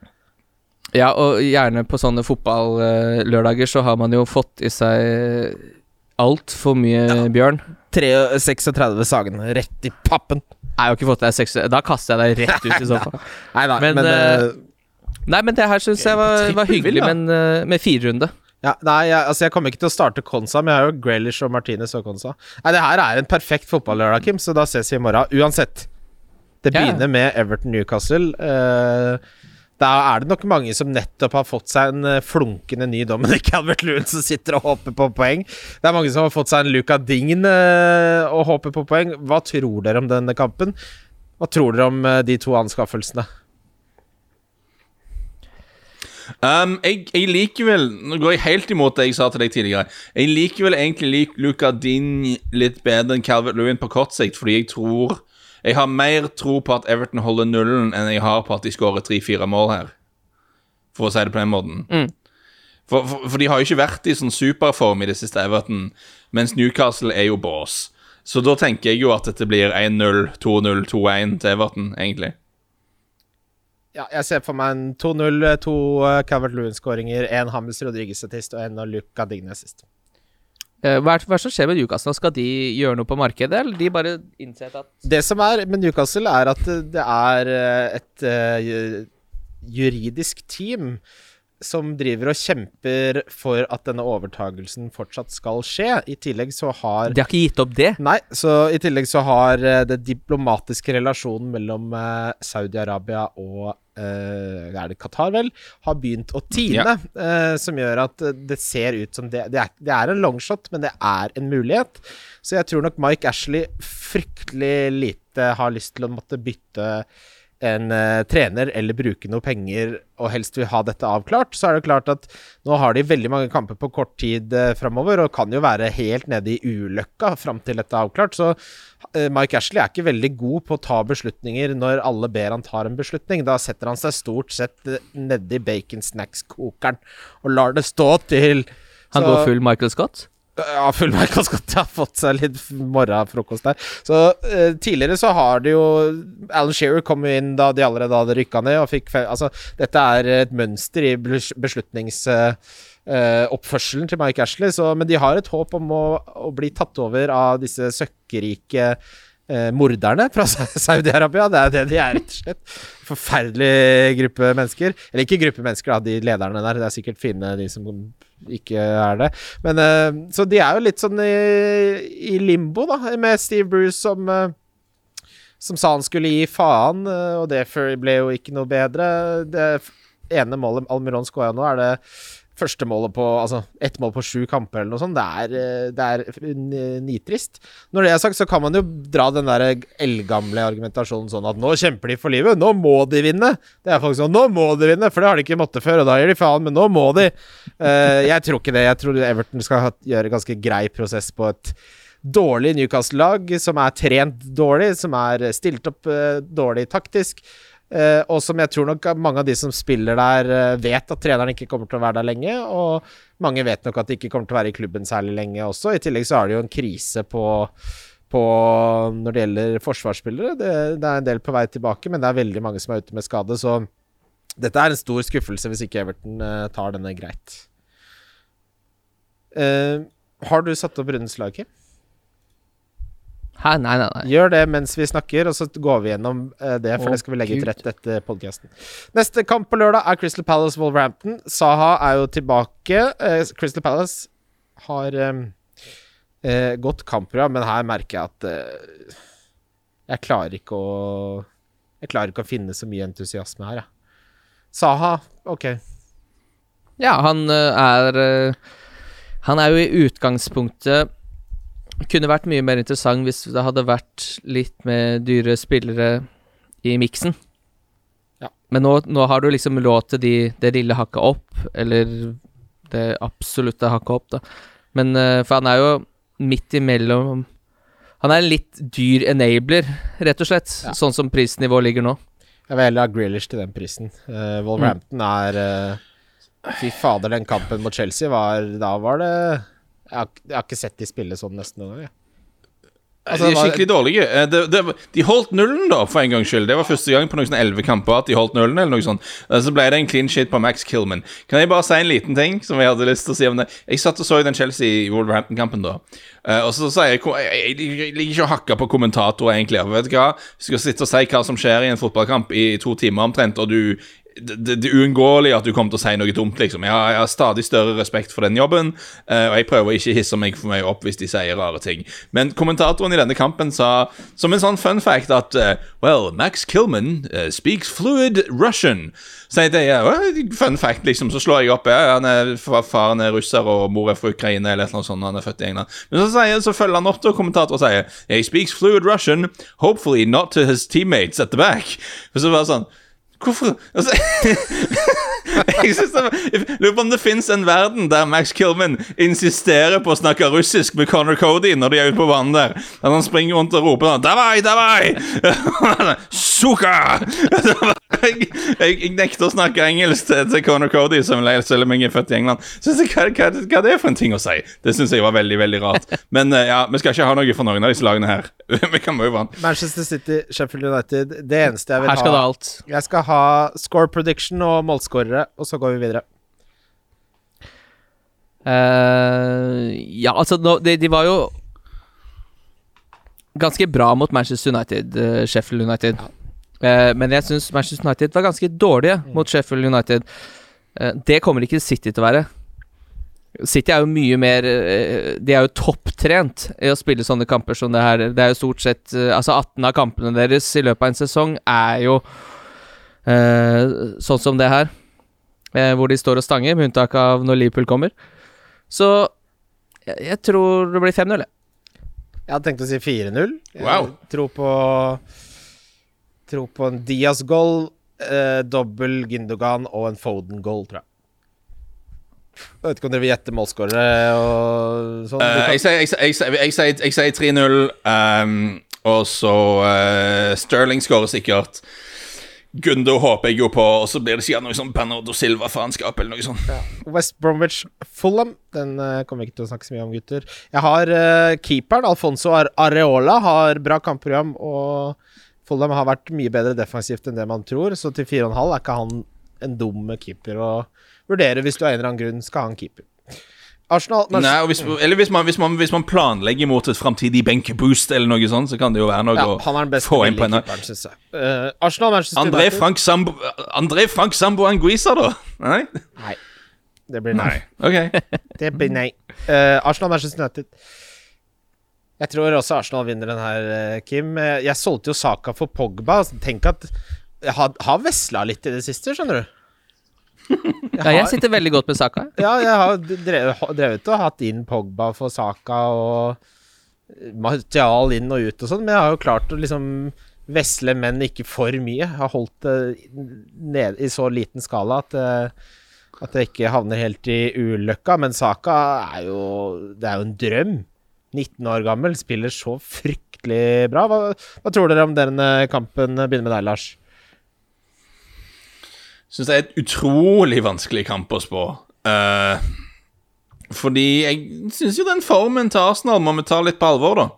Ja, og gjerne på sånne fotballørdager så har man jo fått i seg altfor mye bjørn. 36 Sagen. Rett i pappen. Jeg har jo ikke fått deg seks Da kaster jeg deg rett ut i sofaen. <laughs> Nei da, men, Men, uh, Nei, men det her syns jeg var, var hyggelig men, uh, med firerunde. ja, Nei, jeg, altså jeg kommer ikke til å starte Konsa, men jeg har jo Graylish og Martinez og Konsa. Nei, det her er en perfekt fotballørdag, Kim, så da ses vi i morgen. Uansett. Det begynner ja. med Everton Newcastle. Eh, da er det nok mange som nettopp har fått seg en eh, flunkende ny Dominic <laughs> Albert Lund som sitter og håper på poeng. Det er mange som har fått seg en Luca Dign eh, og håper på poeng. Hva tror dere om denne kampen? Hva tror dere om eh, de to anskaffelsene? Um, jeg, jeg liker vel Nå går jeg helt imot det jeg sa til deg tidligere. Jeg liker vel egentlig lik Luca Din litt bedre enn Calvert Lewin på kort sikt, fordi jeg tror Jeg har mer tro på at Everton holder nullen enn jeg har på at de skårer tre-fire mål her. For å si det på den måten. For, for, for de har jo ikke vært i sånn superform i det siste, Everton, mens Newcastle er jo bås. Så da tenker jeg jo at dette blir 1-0, 2-0, 2-1 til Everton, egentlig. Ja, jeg ser for meg en 2-0, to uh, Calvert Lewin-skåringer, én Hames Rodriguez-statist og en av Luca Digne-assist. Eh, Hva er det som skjer med Newcastle? Skal de gjøre noe på markedet, eller de bare innsett at Det som er med Newcastle, er at det er eh, et eh, juridisk team som driver og kjemper for at denne overtagelsen fortsatt skal skje. I tillegg så har De har ikke gitt opp det? Nei, så i tillegg så har eh, det diplomatiske relasjonen mellom eh, Saudi-Arabia og Uh, er det Qatar, vel, har begynt å tine. eh, som gjør at det ser ut som det, det, er, det er en longshot, men det er en mulighet. Så jeg tror nok Mike Ashley fryktelig lite har lyst til å måtte bytte en eh, trener eller bruke noe penger og helst vil ha dette avklart, så er det klart at nå har de veldig mange kamper på kort tid uh, framover og kan jo være helt nede i ulykka fram til dette er avklart. Så eh, Mike Ashley er ikke veldig god på å ta beslutninger når alle ber han tar en beslutning. Da setter han seg stort sett uh, nedi bacon snacks-kokeren og lar det stå til Han Så- går full Michael Scott? Ja, full Michael Scott har fått seg litt morgenfrokost der. Så eh, tidligere så har det jo Alan Shearer kom inn da de allerede hadde rykka ned og fikk Altså, dette er et mønster i beslutningsoppførselen beslutnings... eh, eh, til Mike Ashley, så, men de har et håp om å, å bli tatt over av disse søkkrike morderne fra <laughs> Saudi-Arabia. Det er det de er, rett og slett. Forferdelig gruppe mennesker. Eller ikke gruppe mennesker, da, de lederne der. Det er sikkert fine, de som ikke er det. Men eh, Så de er jo litt sånn i, i limbo, da, med Steve Bruce som eh, som sa han skulle gi faen, eh, og det ble jo ikke noe bedre. Det ene målet Almiron skåra nå, er det første målet på Altså ett mål på sju kamper eller noe sånt. Det er, eh, det er nitrist. Når det er sagt, så kan man jo dra den der eldgamle argumentasjonen sånn at nå kjemper de for livet, nå må de vinne. Det er faktisk sånn, nå må de vinne, for det har de ikke måttet før, og da gir de faen, men nå må de. Eh, jeg tror ikke det. Jeg tror Everton skal gjøre ganske grei prosess på et dårlig Newcastle-lag, som er trent dårlig, som er stilt opp uh, dårlig taktisk, eh, og som jeg tror nok mange av de som spiller der, uh, vet at treneren ikke kommer til å være der lenge, og mange vet nok at de ikke kommer til å være i klubben særlig lenge også. I tillegg så er det jo en krise på på når det gjelder forsvarsspillere. Det, det er en del på vei tilbake, men det er veldig mange som er ute med skade, så dette er en stor skuffelse hvis ikke Everton uh, tar denne greit. Har du satt opp rundens lag, Kim? Hæ, nei, nei, nei. Gjør det mens vi snakker, og så går vi gjennom eh, det, for oh, det skal vi legge Gud. til rette etter podkasten. Neste kamp på lørdag er Crystal Palace Wolverhampton. Saha er jo tilbake. Eh, Crystal Palace har eh, eh, godt kampprogram, men her merker jeg at eh, jeg klarer ikke å Jeg klarer ikke å finne så mye entusiasme her, jeg. Saha, ok. Ja, han eh, er Han er jo i utgangspunktet Kunne vært mye mer interessant hvis det hadde vært litt med dyre spillere i miksen. Ja. Men nå, nå har du liksom lov til de, det lille hakket opp, eller det absolutte hakket opp, da. Men eh, For han er jo midt imellom Han er en litt dyr enabler, rett og slett. Ja. Sånn som prisnivået ligger nå. Jeg vil heller ha Grealish til den prisen. Uh, Wolverhampton er uh, Fy fader, den kampen mot Chelsea var Da var det Jeg har, jeg har ikke sett de spille sånn nesten noen gang. jeg. Altså, de er skikkelig dårlige. De, Det, det, de holdt nullen, da, for en gangs skyld. Det var første gang på noen elleve kamper at de holdt nullen. eller noe sånt Eh, Så ble det en clean shit på Max Killman. Kan jeg bare si en liten ting som jeg hadde lyst til å si om det? Jeg satt og så den Chelsea-Wolverhampton-kampen da. Eh, og så sier jeg Jeg, jeg, jeg liker ikke å hakke på kommentatorer, egentlig. Vet du hva? Du skal sitte og si hva som skjer i en fotballkamp i to timer omtrent, og du det, det, det er uunngåelig at du kommer til å si noe dumt, liksom. Jeg har, jeg har stadig større respekt for den jobben, eh, og jeg prøver ikke å hisse meg for mye opp hvis de sier rare ting. Men kommentatoren i denne kampen sa som en sånn fun fact at eh, Well, Max Killman eh, speaks fluid Russian. Så jeg tenkte, well, fun fact, liksom. Så slår jeg opp. Ja, han er, faren er russer, og mor er fra Ukraina, eller noe sånt. Han er født i England. Men så, sier, så følger han opp, da, kommentatoren og sier He speaks fluid Russian, hopefully not to his teammates at the back. <laughs> Og så var det sånn Hvorfor altså, <laughs> Jeg synes det var- lurer på om det fins en verden der Max Kilman insisterer på å snakke russisk med Connor Cody når de er ute på banen der. At han springer rundt og roper sånn Davai, davai! <laughs> Suka! <laughs> Jeg, jeg, jeg nekter å snakke engelsk til, til Connor Cody, som selv om jeg er født i England. Synes jeg, hva, hva, hva er det for en ting å si? Det syns jeg var veldig veldig rart. Men eh, ja, vi skal ikke ha noe for noen av disse lagene her. <laughs> vi kan move on. Manchester City, Sheffield United. Det eneste jeg vil ha Her skal det alt. Jeg skal ha score prediction og målskårere, og så går vi videre. Uh, ja, altså no, de, de var jo ganske bra mot Manchester United, uh, Sheffield United. Eh, men jeg syns Manchester United var ganske dårlige mot Sheffield United. Eh, det kommer ikke City til å være. City er jo mye mer eh, De er jo topptrent i å spille sånne kamper som det her. Det er jo stort sett eh, Altså 18 av kampene deres i løpet av en sesong er jo eh, sånn som det her. Eh, hvor de står og stanger, med unntak av når Liverpool kommer. Så jeg, jeg tror det blir 5-0, jeg. Jeg hadde tenkt å si 4-0. Jeg Wow. Tror på Tror på en Diaz-goal, eh, dobbel Gindogan og en Foden-goal, tror jeg. Jeg vet ikke om dere vil gjette målskårere og sånn. Du Eh, jeg sier- jeg sier- jeg sier- jeg sier- jeg sier 3-0, um, og så uh, Sterling skårer sikkert. Gundo håper jeg jo på, og så blir det sikkert noe sånn Bernardo Silva-faenskap eller noe sånt. West Bromwich Fulham. Den uh, kommer vi ikke til å snakke så mye om, gutter. Jeg har uh, keeperen, Alfonso Areola, har bra kampprogram, og Fulham har vært mye bedre defensivt enn det man tror, så til 4,5 er ikke han en dum keeper å vurdere hvis du av en eller annen grunn skal ha en keeper. Arsenal Nei, hvis, eller hvis man, hvis, man, hvis man planlegger mot et framtidig benkeboost eller noe sånt, så kan det jo være noe ja, å han er den beste få inn på en uh, syns. Arsenal André Frank Sambo André Frank Sambo Anguissa, da? Nei? Nei. Det blir nei. OK. Det blir nei. Uh, Arsenal Manchester United. Jeg tror også Arsenal vinner den her, eh, Kim. Eh, Jeg solgte jo Saka for Pogba. Tenk at jeg har, har vesla litt i det siste, skjønner du. Jeg <laughs> Ja, jeg sitter veldig godt med saka. ja, jeg har drevet, drevet og hatt inn Pogba for Saka og Martial inn og ut og sånn, men jeg har jo klart å liksom vesle, men ikke for mye. Jeg har holdt det ned i så liten skala at det at jeg ikke havner helt i ulykka. Men Saka er jo Det er jo en drøm. 19 år gammel, spiller så fryktelig bra. Hva, hva tror dere om denne kampen? Begynner med deg, Lars. Syns det er et utrolig vanskelig kamp å spå. Uh, fordi jeg syns jo den formen til Arsenal må vi ta litt på alvor, da.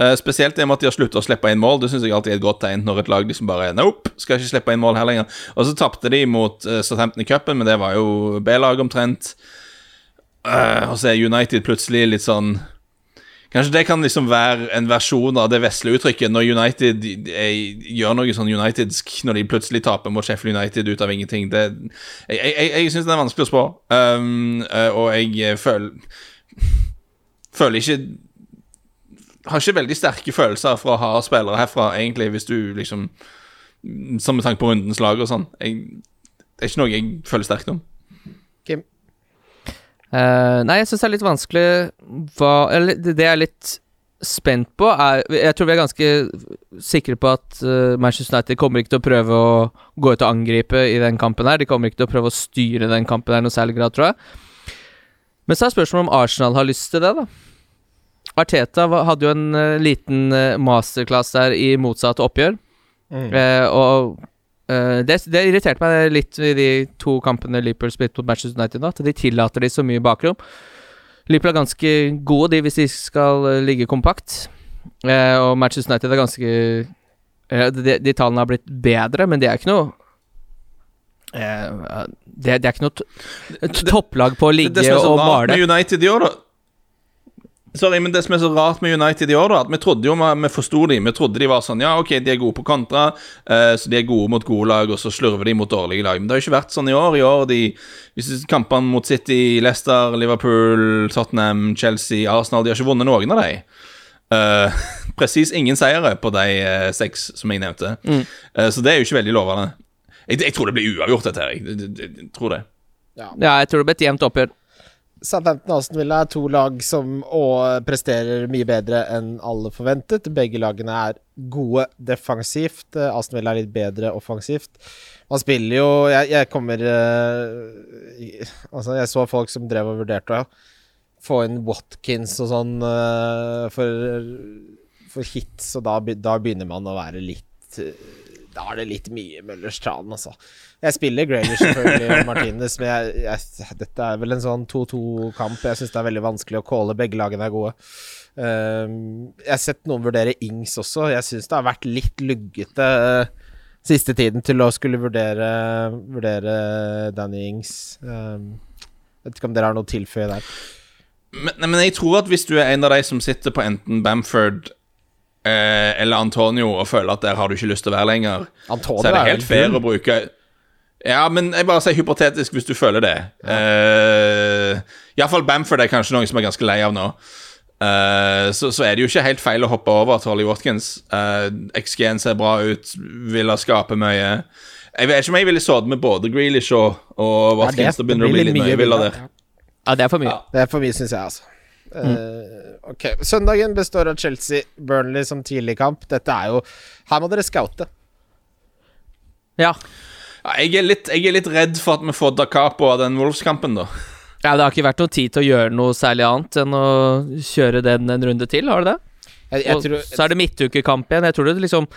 Uh, spesielt det med at de har sluttet å slippe inn mål. Det syns jeg alltid er et godt tegn når et lag liksom bare Nope, skal ikke slippe inn mål her lenger. Og så tapte de mot uh, Southampton i cupen, men det var jo B-lag omtrent. Uh, og så er United plutselig litt sånn Kanskje det kan liksom være en versjon av det vesle uttrykket når United jeg, gjør noe sånn unitedsk, når de plutselig taper mot Sheffield United ut av ingenting. Det, jeg jeg, jeg, syns det er vanskelig å spå, um, eh, og jeg føler Føler ikke Har ikke veldig sterke følelser for å ha spillere herfra, egentlig, hvis du liksom Som med tanke på rundens lag og sånn. Det er ikke noe jeg føler sterkt om. Kim? Eh, nei, jeg syns det er litt vanskelig hva Eller det jeg er litt spent på, er Jeg tror vi er ganske sikre på at uh, Manchester United kommer ikke til å prøve å gå ut og angripe i den kampen her. De kommer ikke til å prøve å styre den kampen her noe særlig grad, tror jeg. Men så er spørsmålet om Arsenal har lyst til det, da. Arteta hadde jo en uh, liten masterclass der i motsatt oppgjør. Eh, og eh, det, det irriterte meg litt i de to kampene Liverpool spilte mot Manchester United nå, at de tillater de så mye bakrom. Liverpool er ganske gode, de, hvis de skal eh, ligge kompakt. Eh, og Manchester United er ganske eh, de, de tallene har blitt bedre, men det er ikke noe eh, det, det er ikke noe to topplag på å ligge det det, og male. med United i år, da Sorry, men det som er så rart med United i år, da At vi trodde jo vi, vi forsto de. Vi trodde de var sånn Ja, ok, de er gode på kontra, eh, så de er gode mot gode lag, og så slurver de mot dårlige lag. Men det har jo ikke vært sånn i år. I år, de Hvis kampene mot City, Leicester, Liverpool, Tottenham, Chelsea, Arsenal De har ikke vunnet noen av de. Uh, <laughs> Presis ingen seire på de uh, seks som jeg nevnte. Eh, så det er jo ikke veldig lovende. Jeg, jeg tror det blir uavgjort, dette her. Jeg, jeg, jeg, jeg tror det. Ja, jeg tror det blir et jevnt oppgjør. Southampton og Aston Villa er to lag som presterer mye bedre enn alle forventet. Begge lagene er gode defensivt. Eh, Aston Villa er litt bedre offensivt. Man spiller jo Jeg, jeg kommer uh, Altså, jeg så folk som drev og vurderte å få inn Watkins og sånn uh, for, for hits, og da, da begynner man å være litt eh, Da er det litt mye Møllers tran, altså. Jeg spiller Graylish selvfølgelig og Martinez, men jeg, jeg, dette er vel en sånn 2-2-kamp. Jeg syns det er veldig vanskelig å calle. Begge lagene er gode. Um, jeg har sett noen vurdere Ings også. Jeg syns det har vært litt luggete uh, siste tiden til å skulle vurdere, vurdere Danny Ings. Um, vet ikke om dere har noe å tilføye der. Men, men jeg tror at hvis du er en av de som sitter på enten Bamford eh, eller Antonio og føler at der har du ikke lyst til å være lenger, Antonio så er det helt fair å bruke Ja, men jeg bare sier hypotetisk hvis du føler det. Uh, Iallfall Bamford er kanskje noen som er ganske lei av nå. Uh, så, så er det jo ikke helt feil å hoppe over til Holly Watkins. Uh, XG-en ser bra ut, vil ha skape mye. Jeg vet ikke om jeg ville sittet med både Grealish og, og Watkins. Ja, det- å det blir litt mye villa der. Ja, det er for mye. Det er for mye, syns jeg, altså. Eh, ok, Søndagen består av Chelsea-Burnley som tidlig kamp. Dette er jo Her må dere scoute. Ja. Ja, jeg, er litt, jeg er litt redd for at vi får da capo av den Wolves-kampen, da. ja, det har ikke vært noe tid til å gjøre noe særlig annet enn å kjøre den en runde til, har det det? Jeg, jeg og tror, så er det midtukekamp igjen. Jeg tror det liksom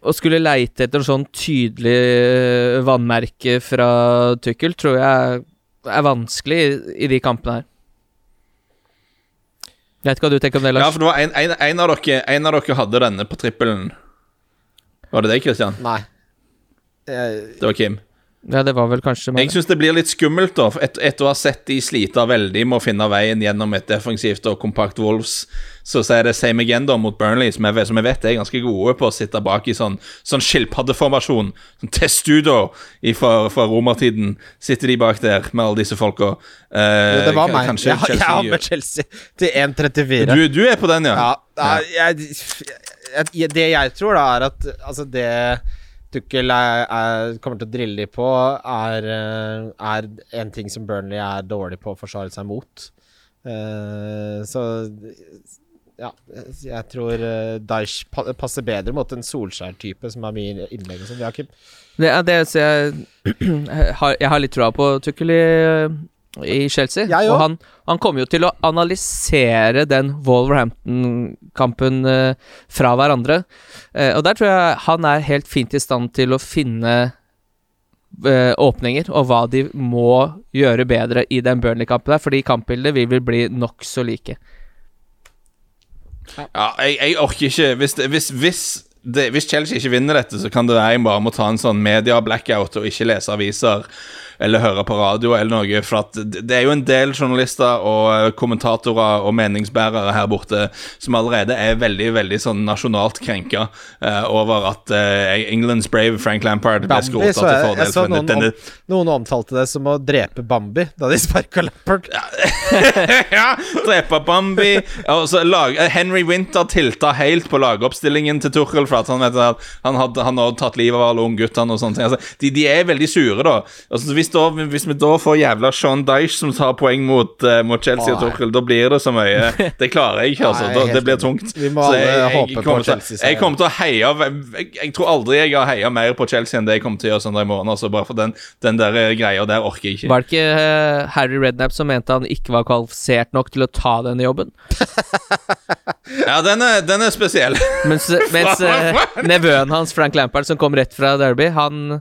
Å skulle leite etter sånn tydelig eh, vannmerke fra Tukkel, tror jeg er vanskelig i, i de kampene her. Jeg vet ikke hva du tenker om det, Lars. Ja, for det var en, en, en, av dere, en av dere hadde denne på trippelen. Var det deg, Christian? Nei. Jeg, Det var Kim. Ja, det var vel kanskje. Jeg syns det blir litt skummelt, da. et- Etter å ha sett de slite veldig med å finne veien gjennom et defensivt og kompakt Wolves, så så er det same again da mot Burnley, som jeg, som jeg vet er ganske gode på å sitte bak i sånn, sånn skilpaddeformasjon. Sånn testudo fra, fra romertiden. Sitter de bak der med alle disse folka. Eh, jo, det var meg. kanskje Jeg, jeg Chelsea har med Chelsea til 1,34. du, du er på den, ja? Ja, nei, jeg, jeg, det jeg tror, da, er at altså det Tukkel er, er, kommer til å drille de på, er, eh, er en ting som Burnley er dårlig på å forsvare seg mot. Uh, så ja, jeg tror uh, Daesh passer bedre mot en Solskjær-type som har mye innlegg sånn. <clears throat> Jeg, har, jeg har litt troa på Tukkel i, i Chelsea. Jeg og han, han kommer jo til å analysere den Wolverhampton-kampen eh, fra hverandre. Eh, og der tror jeg han er helt fint i stand til å finne eh, åpninger, og hva de må gjøre bedre i den Burnley-kampen der, fordi kampbildet vil vel bli nokså like. Ja, jeg, jeg orker ikke Hvis, det, hvis, hvis, det, hvis Chelsea ikke vinner dette, så kan det være jeg bare må ta en sånn media-blackout og ikke lese aviser eller høre på radio eller noe. For at det er jo en del journalister og eh, kommentatorer og meningsbærere her borte som allerede er veldig veldig sånn nasjonalt krenka uh, over at uh, Englands brave Frank Lampard ble skrota til fordel jeg så for denne, noen, om, noen omtalte det som å drepe Bambi da de sparka Lampard. <laughs> ja, drepe Bambi. Og så lag, Henry Winter tilta helt på lagoppstillingen til Tuchel for at han, vet han hadde han hadde tatt livet av alle ungguttene og sånne ting. Altså, de, de er veldig sure, da. Altså, hvis, da. hvis vi da får jævla Sean Dyche som tar poeng mot, uh, mot Chelsea og Tuchel, da blir det så mye. <laughs> Det klarer jeg ikke, altså. Nei, Da, det blir tungt. Vi må Så alle håpe på Chelsea-seier. Jeg kommer til å heie jeg, jeg tror aldri jeg har heia mer på Chelsea enn det jeg kommer til å gjøre søndag i morgen. Altså, bare for den, den der eh, greia der orker jeg ikke. Var det ikke uh, Harry Redknapp som mente han ikke var kvalifisert nok til å ta denne jobben? <laughs> Ja, den er, den er spesiell. Mens, <laughs> mens uh, nevøen hans, Frank Lampard, som kom rett fra Derby, han,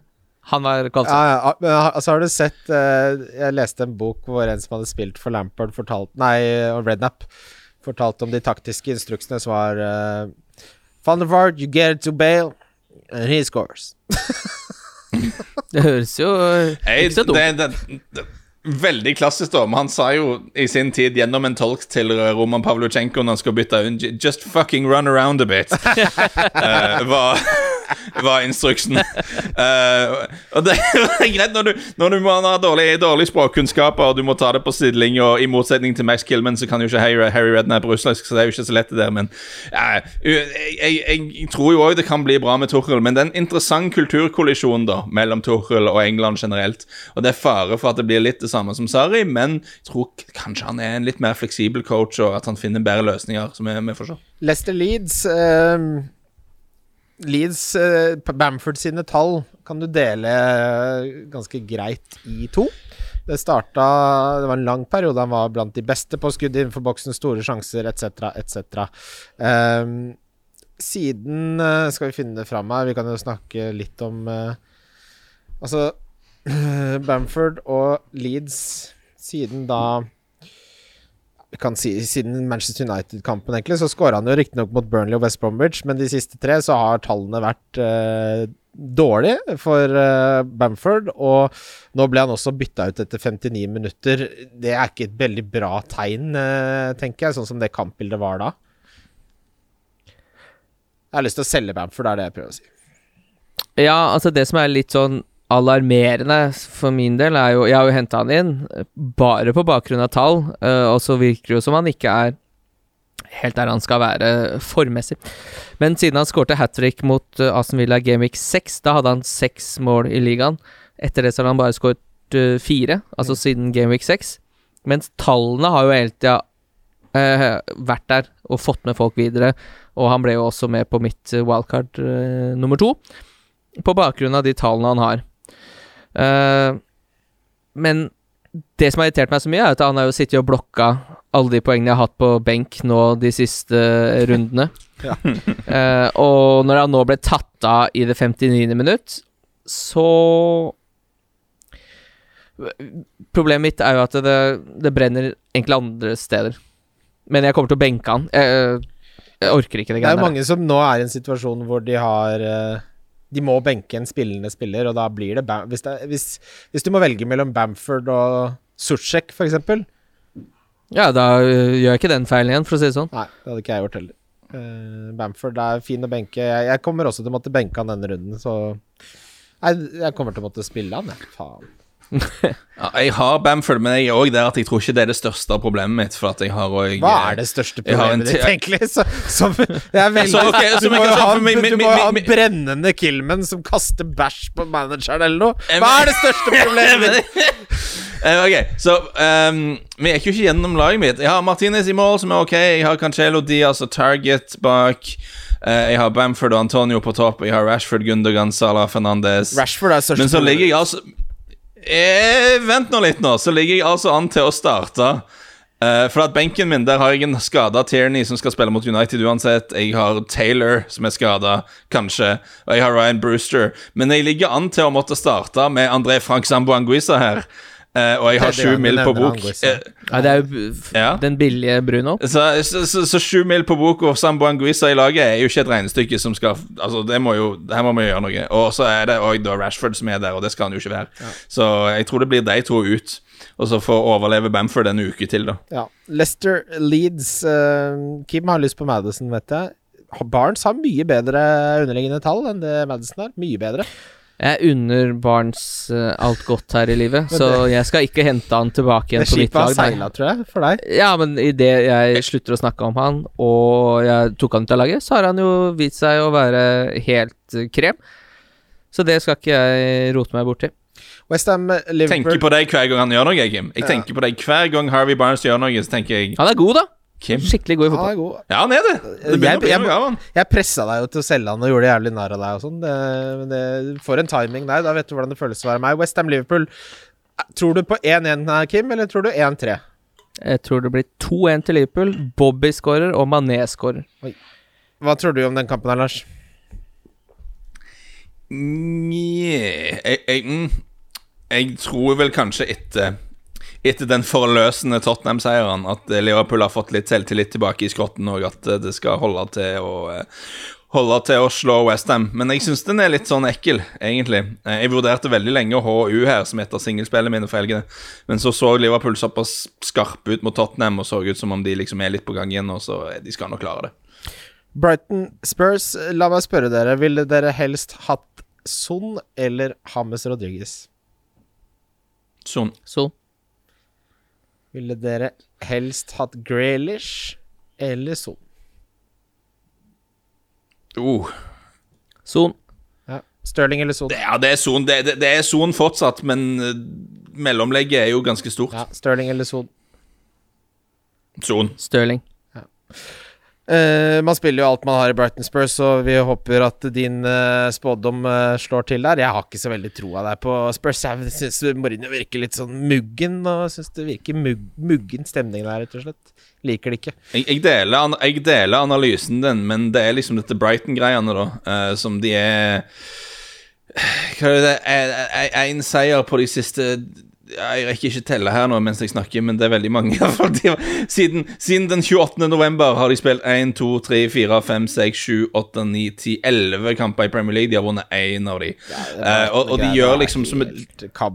han var Ja, kvalifisert. ja, men altså har du sett eh, Jeg leste en bok hvor en som hadde spilt for Lampard, fortalt Nei, Rednap fortalte om de taktiske instruksene som var uh, Van der you get it to bail, and he scores. <laughs> Det høres jo eh, Hey, ikke så dumt det, Veldig klassisk, da. Men han sa jo i sin tid gjennom en tolk til Roman Pavlutsjenko når han skulle bytte inn Just fucking run around a bit. uh, var, var instruksen. Uh, og det <laughs> er greit når du, når du må ha dårlige dårlig språkkunnskaper og du må ta det på og i motsetning til Max Killman så kan jo ikke Harry, Harry Redknapp russisk, så det er jo ikke så lett det der, men uh, jeg, jeg, jeg tror jo òg det kan bli bra med Tuchel, men det er en interessant kulturkollisjon da mellom Tuchel og England generelt, og det er fare for at det blir litt det samme som Sarri, men jeg tror kanskje han er en litt mer fleksibel coach, og at han finner bedre løsninger, som vi, får se. Leicester Leeds eh, Leeds eh, Bamford sine tall kan du dele eh, ganske greit i to. Det starta Det var en lang periode han var blant de beste på skudd innenfor boksen, store sjanser etc., etc. Um, siden eh, Skal vi finne det fram her? Vi kan jo snakke litt om uh, Altså Bamford og Leeds siden da kan si Siden Manchester United-kampen, egentlig, så skåra han jo riktignok mot Burnley og West Bromwich, men de siste tre så har tallene vært uh, dårlige for uh, Bamford. Og nå ble han også bytta ut etter 59 minutter. Det er ikke et veldig bra tegn, uh, tenker jeg, sånn som det kampbildet var da. Jeg har lyst til å selge Bamford, det er det jeg prøver å si. Ja, altså det som er litt sånn alarmerende for min del, er jo Jeg har jo henta han inn eh, bare på bakgrunn av tall, eh, og så virker det jo som han ikke er helt der han skal være formmessig. Men siden han skårte hat trick mot uh, Aston Villa Gameweek 6, da hadde han seks mål i ligaen. Etter det så har han bare skåret uh, fire, altså mm. siden Gameweek 6. Mens tallene har jo hele tida uh, vært der og fått med folk videre. Og han ble jo også med på mitt wildcard nummer to, på bakgrunn av de tallene han har. Uh, men det som har irritert meg så mye, er at han har jo sittet og blokka alle de poengene jeg har hatt på benk nå de siste rundene. <laughs> Ja. uh, <laughs> og når han nå ble tatt av i det 59. minutt, så Problemet mitt er jo at det, det, brenner egentlig andre steder. Men jeg kommer til å benke han. Jeg, jeg orker ikke det greiene der. Det er jo mange som nå er i en situasjon hvor de har uh de må benke en spillende spiller, og da blir det Bam hvis, det, hvis, hvis, du må velge mellom Bamford og Suchek, f.eks. Ja, da uh, gjør jeg ikke den feilen igjen, for å si det sånn. Nei, det hadde ikke jeg gjort heller. Uh, Bamford er fin å benke. Jeg, jeg, kommer også til å måtte benke han denne runden, så Nei, jeg kommer til å måtte spille han, jeg. Faen ja, jeg har Bamford, men jeg er òg der at jeg tror ikke det er det største problemet mitt. For at jeg har også, Hva er det største problemet ditt, egentlig? <laughs> Så, som, det er veldig, så, okay, du, må ha, du må ha brennende Kilman som kaster bæsj på manageren eller noe. Hva er det største problemet <laughs> ditt? Uh, ok, så um, Vi er ikke gjennom laget mitt. Jeg har Martinez i mål, som er ok. Jeg har Cancelo Diaz og Target bak. Uh, jeg har Bamford og Antonio på topp. Jeg har Rashford, Gundogan, Salah, Fernandez. Rashford er største Men så ligger jeg altså Eh, vent nå litt, nå. Så ligger jeg altså an til å starte. Uh, for at benken min, der har jeg en skada Tierney som skal spille mot United uansett. Jeg har Taylor som er skada, kanskje. Og jeg har Ryan Brewster. Men jeg ligger an til å måtte starte med André Frank Sambo Anguissa her. Uh, og jeg har sju mil på bok. Uh, ja, det er jo ja. den billige Bruno. Så sju mil på bok og Sambo Anguissa i laget er jo ikke et regnestykke som skal Altså, det må jo Her må vi gjøre noe. Og så er det òg Rashford som er der, og det skal han jo ikke være. Ja. Så jeg tror det blir de to ut. Og så får overleve Bamford en uke til, da. Ja. Lester Leeds. Uh, Kim har lyst på Madison, vet jeg. Barnes har mye bedre underliggende tall enn det Madison har. Mye bedre. Jeg unner Barnes uh, alt godt her i livet, det, så jeg skal ikke hente han tilbake igjen på mitt lag. Det skipet har seila, tror jeg, for deg. Ja, men idet jeg slutter å snakke om han, og jeg tok han ut av laget, så har han jo vist seg å være helt uh, krem. Så det skal ikke jeg rote meg borti. Westham, Liverpool Tenker på deg hver gang han gjør noe, Kim. Jeg ja. tenker på deg hver gang Harvey Barnes gjør noe, så tenker jeg Han er god, da. Kim. Skikkelig god i fotball. Ja, god. ja han er det. det jeg, jeg, jeg pressa deg jo til å selge han og gjorde jævlig narr av deg og sånn. Men det, for en timing der. Da vet du hvordan det føles å være meg. Westham Liverpool. Tror du på 1-1 her, Kim, eller tror du 1-3? Jeg tror det blir 2-1 til Liverpool. Bobby skårer, og Mané skårer. Hva tror du om den kampen her, Lars? Nja jeg, jeg, mm, jeg tror vel kanskje etter etter den forløsende Tottenham-seieren at eh, Liverpool har fått litt selvtillit tilbake i skrotten, og at eh, det skal holde til å eh, holde til å slå Westham. Men jeg syns den er litt sånn ekkel, egentlig. Jeg vurderte veldig lenge HU her, som heter singelspillet mine for helgene. Men så så Liverpool såpass skarpe ut mot Tottenham og så ut som om de liksom er litt på gang igjen, og så de skal nok klare det. Brighton Spurs, la meg spørre dere. Ville dere helst hatt Son eller Hammes Rodriguez? Son. Son. Ville dere helst hatt Graylish eller Son? Uh. Son. Ja. Stirling eller Son? Ja, det er Son det, det, det er Son fortsatt, men eh, mellomlegget er jo ganske stort. Ja, Stirling eller Son? Son. Stirling. Eh, man spiller jo alt man har i Brighton Spurs, så vi håper at din uh, spådom uh, slår til der. Jeg har ikke så veldig troa der på Spurs. Jeg syns Mourinho virker litt sånn muggen, og syns det virker mug, muggen stemning der, rett og slett. Liker det ikke. Jeg, jeg, deler, jeg deler analysen din, men det er liksom dette Brighton-greiene, da, som de er Hva er det Én seier på de siste Jeg rekker ikke telle her nå mens jeg snakker, men det er veldig mange. <laughs> siden, siden den 28. november har de spilt 1, 2, 3, 4, 5, 6, 7, 8, 9, 10, 11 kamper i Premier League. De har vunnet én av de. Eh, og, og de gjør liksom som et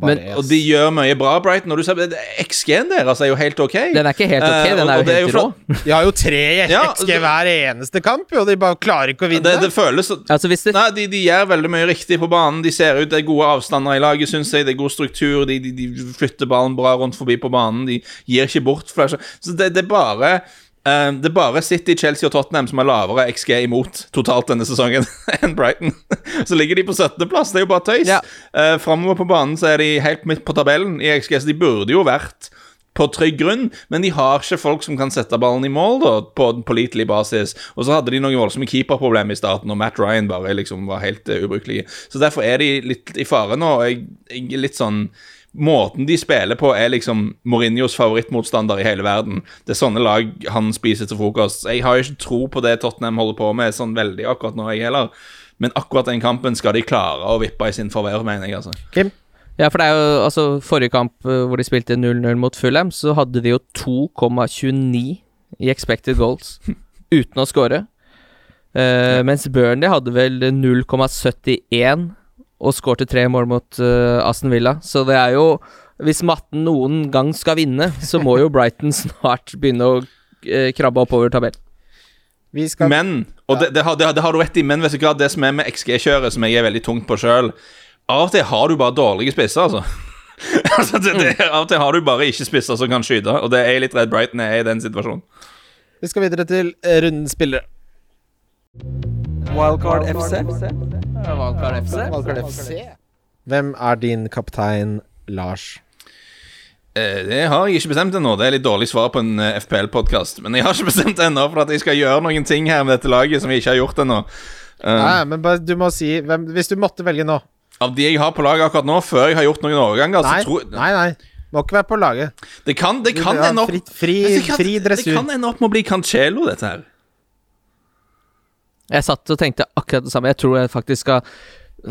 Men- Og de gjør mye bra, Brighton. Og du ser XG-en deres er jo helt ok. Den er ikke helt ok, Eh, den er og jo helt rå. De har jo tre XG hver eneste kamp, og De bare klarer ikke å vinne. Det, det føles Altså, hvis det Nei, de, de gjør veldig mye riktig på banen. De ser ut, Det er gode avstander i laget, syns jeg. Det er god struktur. De, de, de flytter ballen bra rundt forbi på banen. De gir ikke bort flasher. Så det, det er bare Um, det er bare City, Chelsea og Tottenham som har lavere XG imot totalt denne sesongen <laughs> enn Brighton. <laughs> Så ligger de på 17.-plass. Det er jo bare tøys. Ja. Uh, Framover på banen så er de helt midt på tabellen i XG, så de burde jo vært på trygg grunn, men de har ikke folk som kan sette ballen i mål da, på en pålitelig basis. Og så hadde de noen voldsomme keeperproblemer i starten, og Matt Ryan bare liksom var helt uh, ubrukelig. Så derfor er de litt i fare nå. og Jeg, jeg er litt sånn Måten de spiller på, er liksom Mourinhos favorittmotstander i hele verden. Det er sånne lag han spiser til frokost. Jeg har jo ikke tro på det Tottenham holder på med sånn veldig akkurat nå, jeg heller. Men akkurat den kampen skal de klare å vippe i sin favør, mener jeg, altså. Kim? Ja, for det er jo altså Forrige kamp eh, hvor de spilte 0-0 mot Fulham, så hadde de jo 2,29 i expected goals uten å score. Uh, Mens Burnley hadde vel 0,71 og skårte tre mål mot uh, Aston Villa. Så det er jo Hvis matten noen gang skal vinne, så må jo Brighton <laughs> snart begynne å uh, krabbe oppover tabellen. Vi skal Men, og det, det, har, det, har- det har du rett i, men vet du hva, det som er med XG-kjøret, som jeg er veldig tungt på sjøl Av og til har du bare dårlige spisser, altså. <laughs> altså det, det, av og til har du bare ikke spisser som kan skyte, og det er jeg litt redd Brighton er i den situasjonen. Vi skal videre til eh, rundens spillere. Wildcard FC. Valgkart FC. Valkar FC. Hvem er din kaptein, Lars? Eh, Det har jeg ikke bestemt ennå. Det er litt dårlig svar på en eh, FPL-podkast. Men jeg har ikke bestemt ennå, for at jeg skal gjøre noen ting her med dette laget som jeg ikke har gjort ennå. Eh, Nei, men bare, du må si hvem, Hvis du måtte velge nå Av de jeg har på laget akkurat nå, før jeg har gjort noen overganger, Nei, så tror nei, nei. Må ikke være på laget. Det kan, det kan ende opp Fri, fri, fri dressur. Det kan ende opp med å bli Cancelo, dette her. Jeg satt og tenkte akkurat det samme. Jeg tror jeg faktisk skal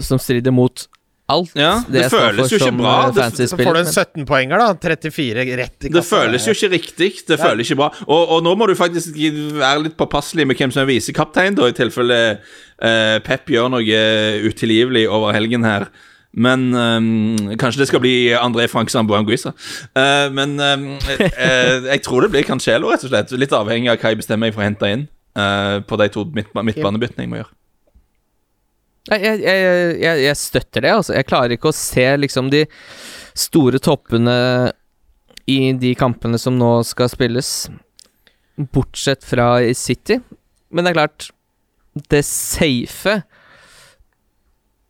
Som strider mot alt Ja, det det føles jo ikke bra. eh, Det- Så får du en 17 poenger, da. 34 rett i kassa. Det føles jo ikke riktig. Det føles ikke bra. Og, og nå må du faktisk være litt påpasselig med hvem som er visekaptein, da, i tilfelle eh, Pep gjør noe utilgivelig over helgen her. Men um, kanskje det skal bli André Frank Samboanguisa. Uh, men um, eh, jeg tror det blir Cancelo, rett og slett. Litt avhengig av hva jeg bestemmer meg for å hente inn eh, på de to midt, midtbanebyttene jeg må gjøre. Jeg, jeg, jeg, jeg støtter det, altså. Jeg klarer ikke å se liksom de store toppene i de kampene som nå skal spilles, bortsett fra i City. Men det er klart, det safe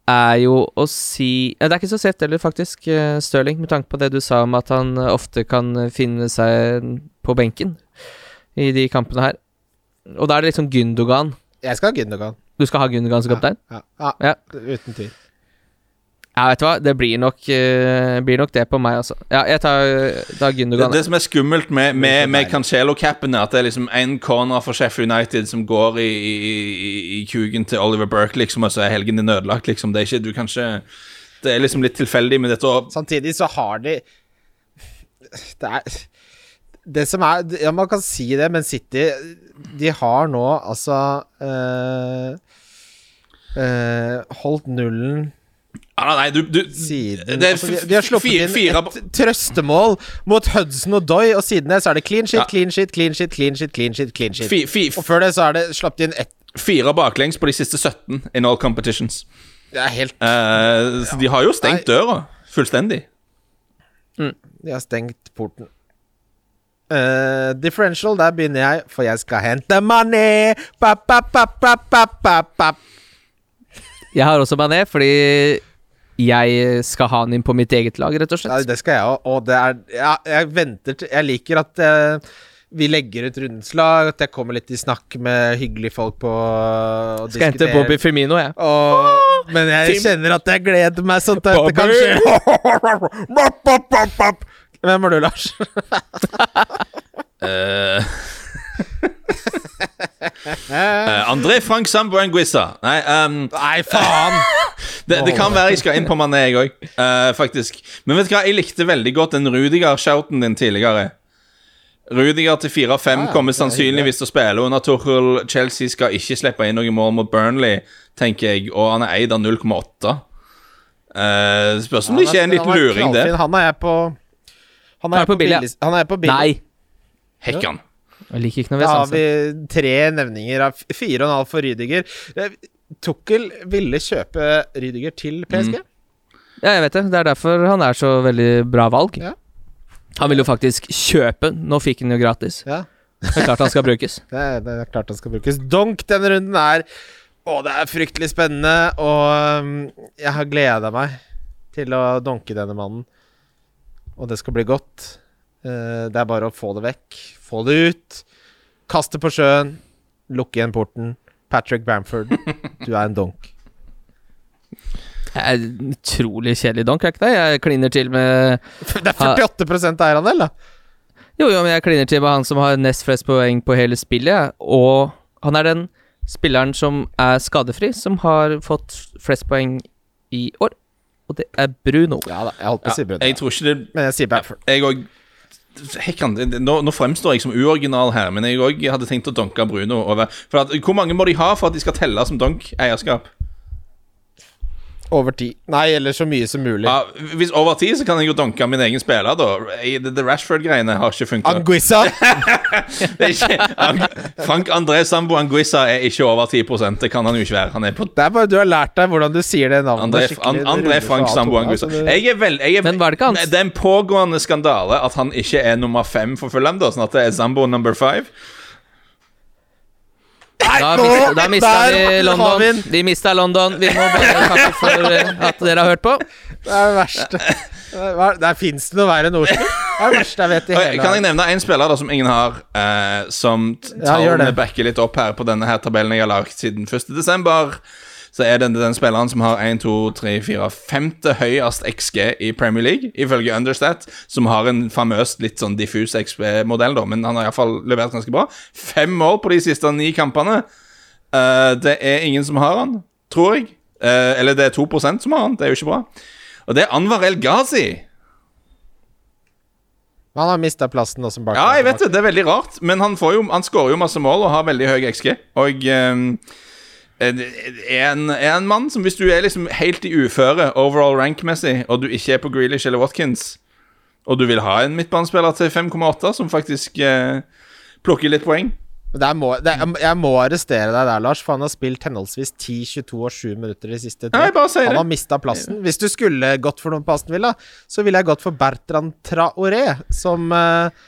er jo å si ja, Det er ikke så safe heller, faktisk, eh, Stirling, med tanke på det du sa om at han eh, ofte kan finne seg på benken i de kampene her. Og da er det liksom Gündogan. Jeg skal ha Gündogan. Du skal ha Gündogan som kaptein? Ja, ja, Ja. uten tvil. Ja, vet du hva, det blir nok, uh, blir nok det på meg, altså. Ja, jeg tar, tar Gündogan. det som er skummelt med, med, med. Cancelo-cappen, er at det er liksom én corner for Sheffield United som går i, i, i- kugen til Oliver Burke, liksom, og så er helgen din ødelagt, liksom. Det er ikke Du kan ikke Det er liksom litt tilfeldig med dette. Og Samtidig så har de Det er Det som er Ja, man kan si det, men City De har nå altså øh, øh, holdt nullen ah, Nei, du, du siden Det altså, de, de har sluppet fire, fire, inn et trøstemål mot Hudson og Doy, og siden det så er det clean shit, Ja. clean shit, clean shit, clean shit, clean shit, clean shit. fi, fi, Og før det så er det sluppet inn ett Fire baklengs på de siste 17 in all competitions. Det er helt uh, så de har jo stengt døra fullstendig. De har stengt porten. Eh, differential, der begynner jeg, for jeg skal hente money. Pa, pa, pa, pa, pa, pa, pa. Jeg har også Mané, fordi jeg skal ha han inn på mitt eget lag, rett og slett. Ja, det skal jeg òg, og det er ja, Jeg venter til Jeg liker at uh, vi legger ut rundens lag, at jeg kommer litt i snakk med hyggelige folk på og Skal hente. Bobby Firmino, jeg. Og, men jeg kjenner at jeg gleder meg sånn til at det kan skje. <laughs> Hvem er du, Lars? uh, <laughs> eh, André Frank Sambo Anguissa. Nei, um, Nei, faen! det, det kan være jeg skal inn på Mané, jeg òg, faktisk. Men vet du hva, jeg likte veldig godt den Rudiger-shouten din tidligere. Rudiger til 4-5 Ah, kommer er sannsynligvis til å spille under Tuchel. Chelsea skal ikke slippe inn noe mål mot Burnley, tenker jeg, og han er eid av 0,8. Uh, spørs om det ikke er en liten luring, det. Han er jeg på Han er, på billig, billig. Han er på billig. Nei. Hekkan. Jeg liker ikke noe Da har vi tre nevninger av fire og en halv for Rydiger. Eh, Tukkel ville kjøpe Rydiger til PSG. Ja, jeg vet det. Det er derfor han er så veldig bra valg. Ja. Han ville jo faktisk kjøpe. Nå fikk han jo gratis. Ja, Det er klart han skal brukes. <laughs> det er, det er klart han skal brukes. Donk denne runden er Å, det er fryktelig spennende, og um, jeg har gleda meg til å donke denne mannen. Og det skal bli godt. Eh, det er bare å få det vekk. Få det ut. Kaste på sjøen. Lukke igjen porten. Patrick Bamford, du er en donk. Jeg er en utrolig kjedelig donk, er ikke det? Jeg kliner til med Det er 48% eierandel, da. Jo, jo, men jeg kliner til med han som har nest flest poeng på hele spillet, og han er den spilleren som er skadefri, som har fått flest poeng i år, og det er Bruno. Ja da, jeg holdt på å si Ja, jeg tror ikke det Men jeg sier Bamford. Jeg òg Hekkan, nå, nå fremstår jeg som uoriginal her, men jeg òg hadde tenkt å donke Bruno over. For at, Hvor mange må de ha for at de skal telle som donk-eierskap? Over ti. Nei, eller så mye som mulig. Ja, hvis over tid, så kan jeg jo dunke min egen spiller, da. Det Rashford-greiene har ikke funka. Anguissa! <laughs> Frank André Sambo Anguissa er ikke over 10 Det kan han jo ikke være. Han er på Det er bare du har lært deg hvordan du sier det navnet. André. An, André Frank Sambo Anguissa. altså, Jeg er vel jeg er, Men var det ikke hans? Det er en pågående skandale at han ikke er nummer fem for Fulham, da, sånn at det er Sambo number five. Da, nå, mista- da mista vi London. vi. Vi mista London. Vi må bare takke for eh, at dere har hørt på. Det er det verste. Der fins det noe verre enn Oslo. Det er det verste jeg vet i hele Kan jeg nevne en spiller da som ingen har, eh, som t- Ja, backer litt opp her på denne her tabellen jeg har lagd siden 1. Så er det den spilleren som har 1, 2, 3, 4, femte høyest XG i Premier League, ifølge Understat, som har en famøst litt sånn diffus XB-modell, da, men han har iallfall levert ganske bra. Fem mål på de siste ni kampene. Eh, det er ingen som har han, tror jeg. Eh, eller det er 2% som har han, det er jo ikke bra. Og det er Anwar El Ghazi. Han har mista plassen nå som bak. Ja, jeg vet det. Det er veldig rart. Men han, får jo, han skårer jo masse mål og har veldig høy XG. Og er en, en mann som hvis du er liksom helt i uføre overall rank-messig, og du ikke er på Grealish eller Watkins, og du vil ha en midtbanespiller til 5,8 som faktisk eh, plukker litt poeng må, er, jeg må arrestere deg der, Lars, for han har spilt henholdsvis 10, 22 og 7 minutter de siste tre. Han har mista plassen. Hvis du skulle gått for noen på Aston Villa, så ville jeg gått for Bertrand Traoré, som eh,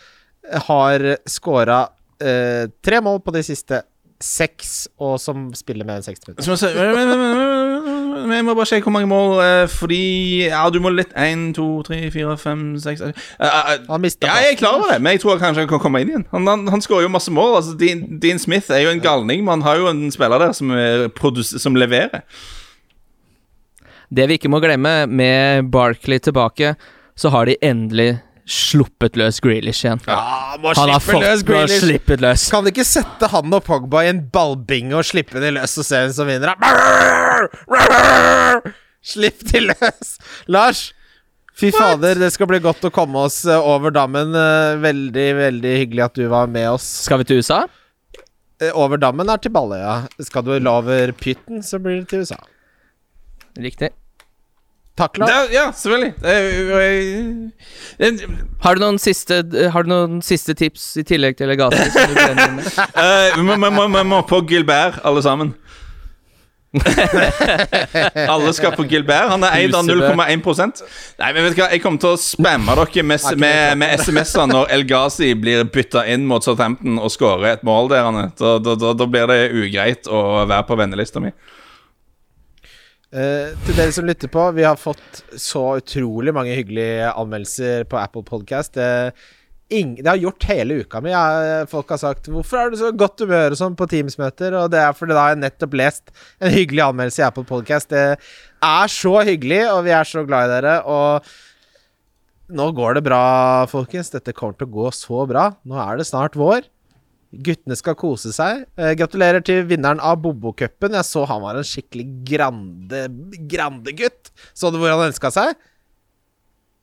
har skåra eh, tre mål på de siste seks, og som spiller med en 6-3. Så må bare sjekke hvor mange mål eh, Fordi Ja, du må litt 1, 2, 3, 4, 5, 6 eh, eh, Han mista Ja, jeg er klar over det, men jeg tror kanskje han kan komme inn igjen. Han, han, han skårer jo masse mål. Altså, Dean, Dean Smith er jo en galning, men han har jo en spiller der som, er som leverer. Det vi ikke må glemme, med Barkley tilbake, så har de endelig sluppet løs Grealish igjen. Ja, må Han har fått løs Grealish. slippet løs. Kan du ikke sette han og Pogba i en ballbinge og slippe de løs og se hvem som vinner? Slipp de løs! Lars, fy fader, det skal bli godt å komme oss eh, over dammen. Eh, Veldig, veldig hyggelig at du var med oss. Skal vi til USA? Eh, Over dammen er til Balløya. Skal du over Pytten, så blir det til USA. Riktig. Takk, Lars. Det, ja, selvfølgelig. Det, jeg- Har du noen siste, har du noen siste tips i tillegg til Legati? <laughs> Eh, Vi må, vi må, må på Gilbert, alle sammen. <laughs> alle skal på Gilbert. Han er eid av 0,1 Nei, men vet du hva, Jeg kommer til å spamme dere med, med, med SMS-er når El Ghazi blir bytta inn mot Southampton og skårer et mål der. Da, da, da, da blir det ugreit å være på vennelista mi. Eh, til dere som lytter på, vi har fått så utrolig mange hyggelige anmeldelser på Apple Podcast. Det, ing, det har gjort hele uka mi. Folk har sagt 'Hvorfor er du så godt humør og sånn på Teams-møter?' Og det er fordi da har jeg nettopp lest en hyggelig anmeldelse i Apple Podcast. Det er så hyggelig, og vi er så glad i dere. Og nå går det bra, folkens. Dette kommer til å gå så bra. Nå er det snart vår. Guttene skal kose seg. Eh, gratulerer til vinneren av Bobo-cupen. Jeg så han var en skikkelig grande grande gutt. Så du hvor han ønska seg?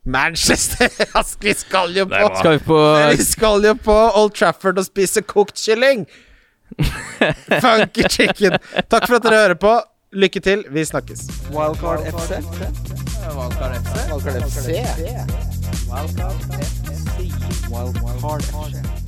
Manchester! <laughs> Altså, vi skal jo på Skal vi på <laughs> Vi skal jo på Old Trafford og spise kokt kylling! <laughs> Funky chicken. Takk for at dere hører på. Lykke til. Vi snakkes. Wildcard FC. Wildcard FC. Wildcard FC. Wildcard FC.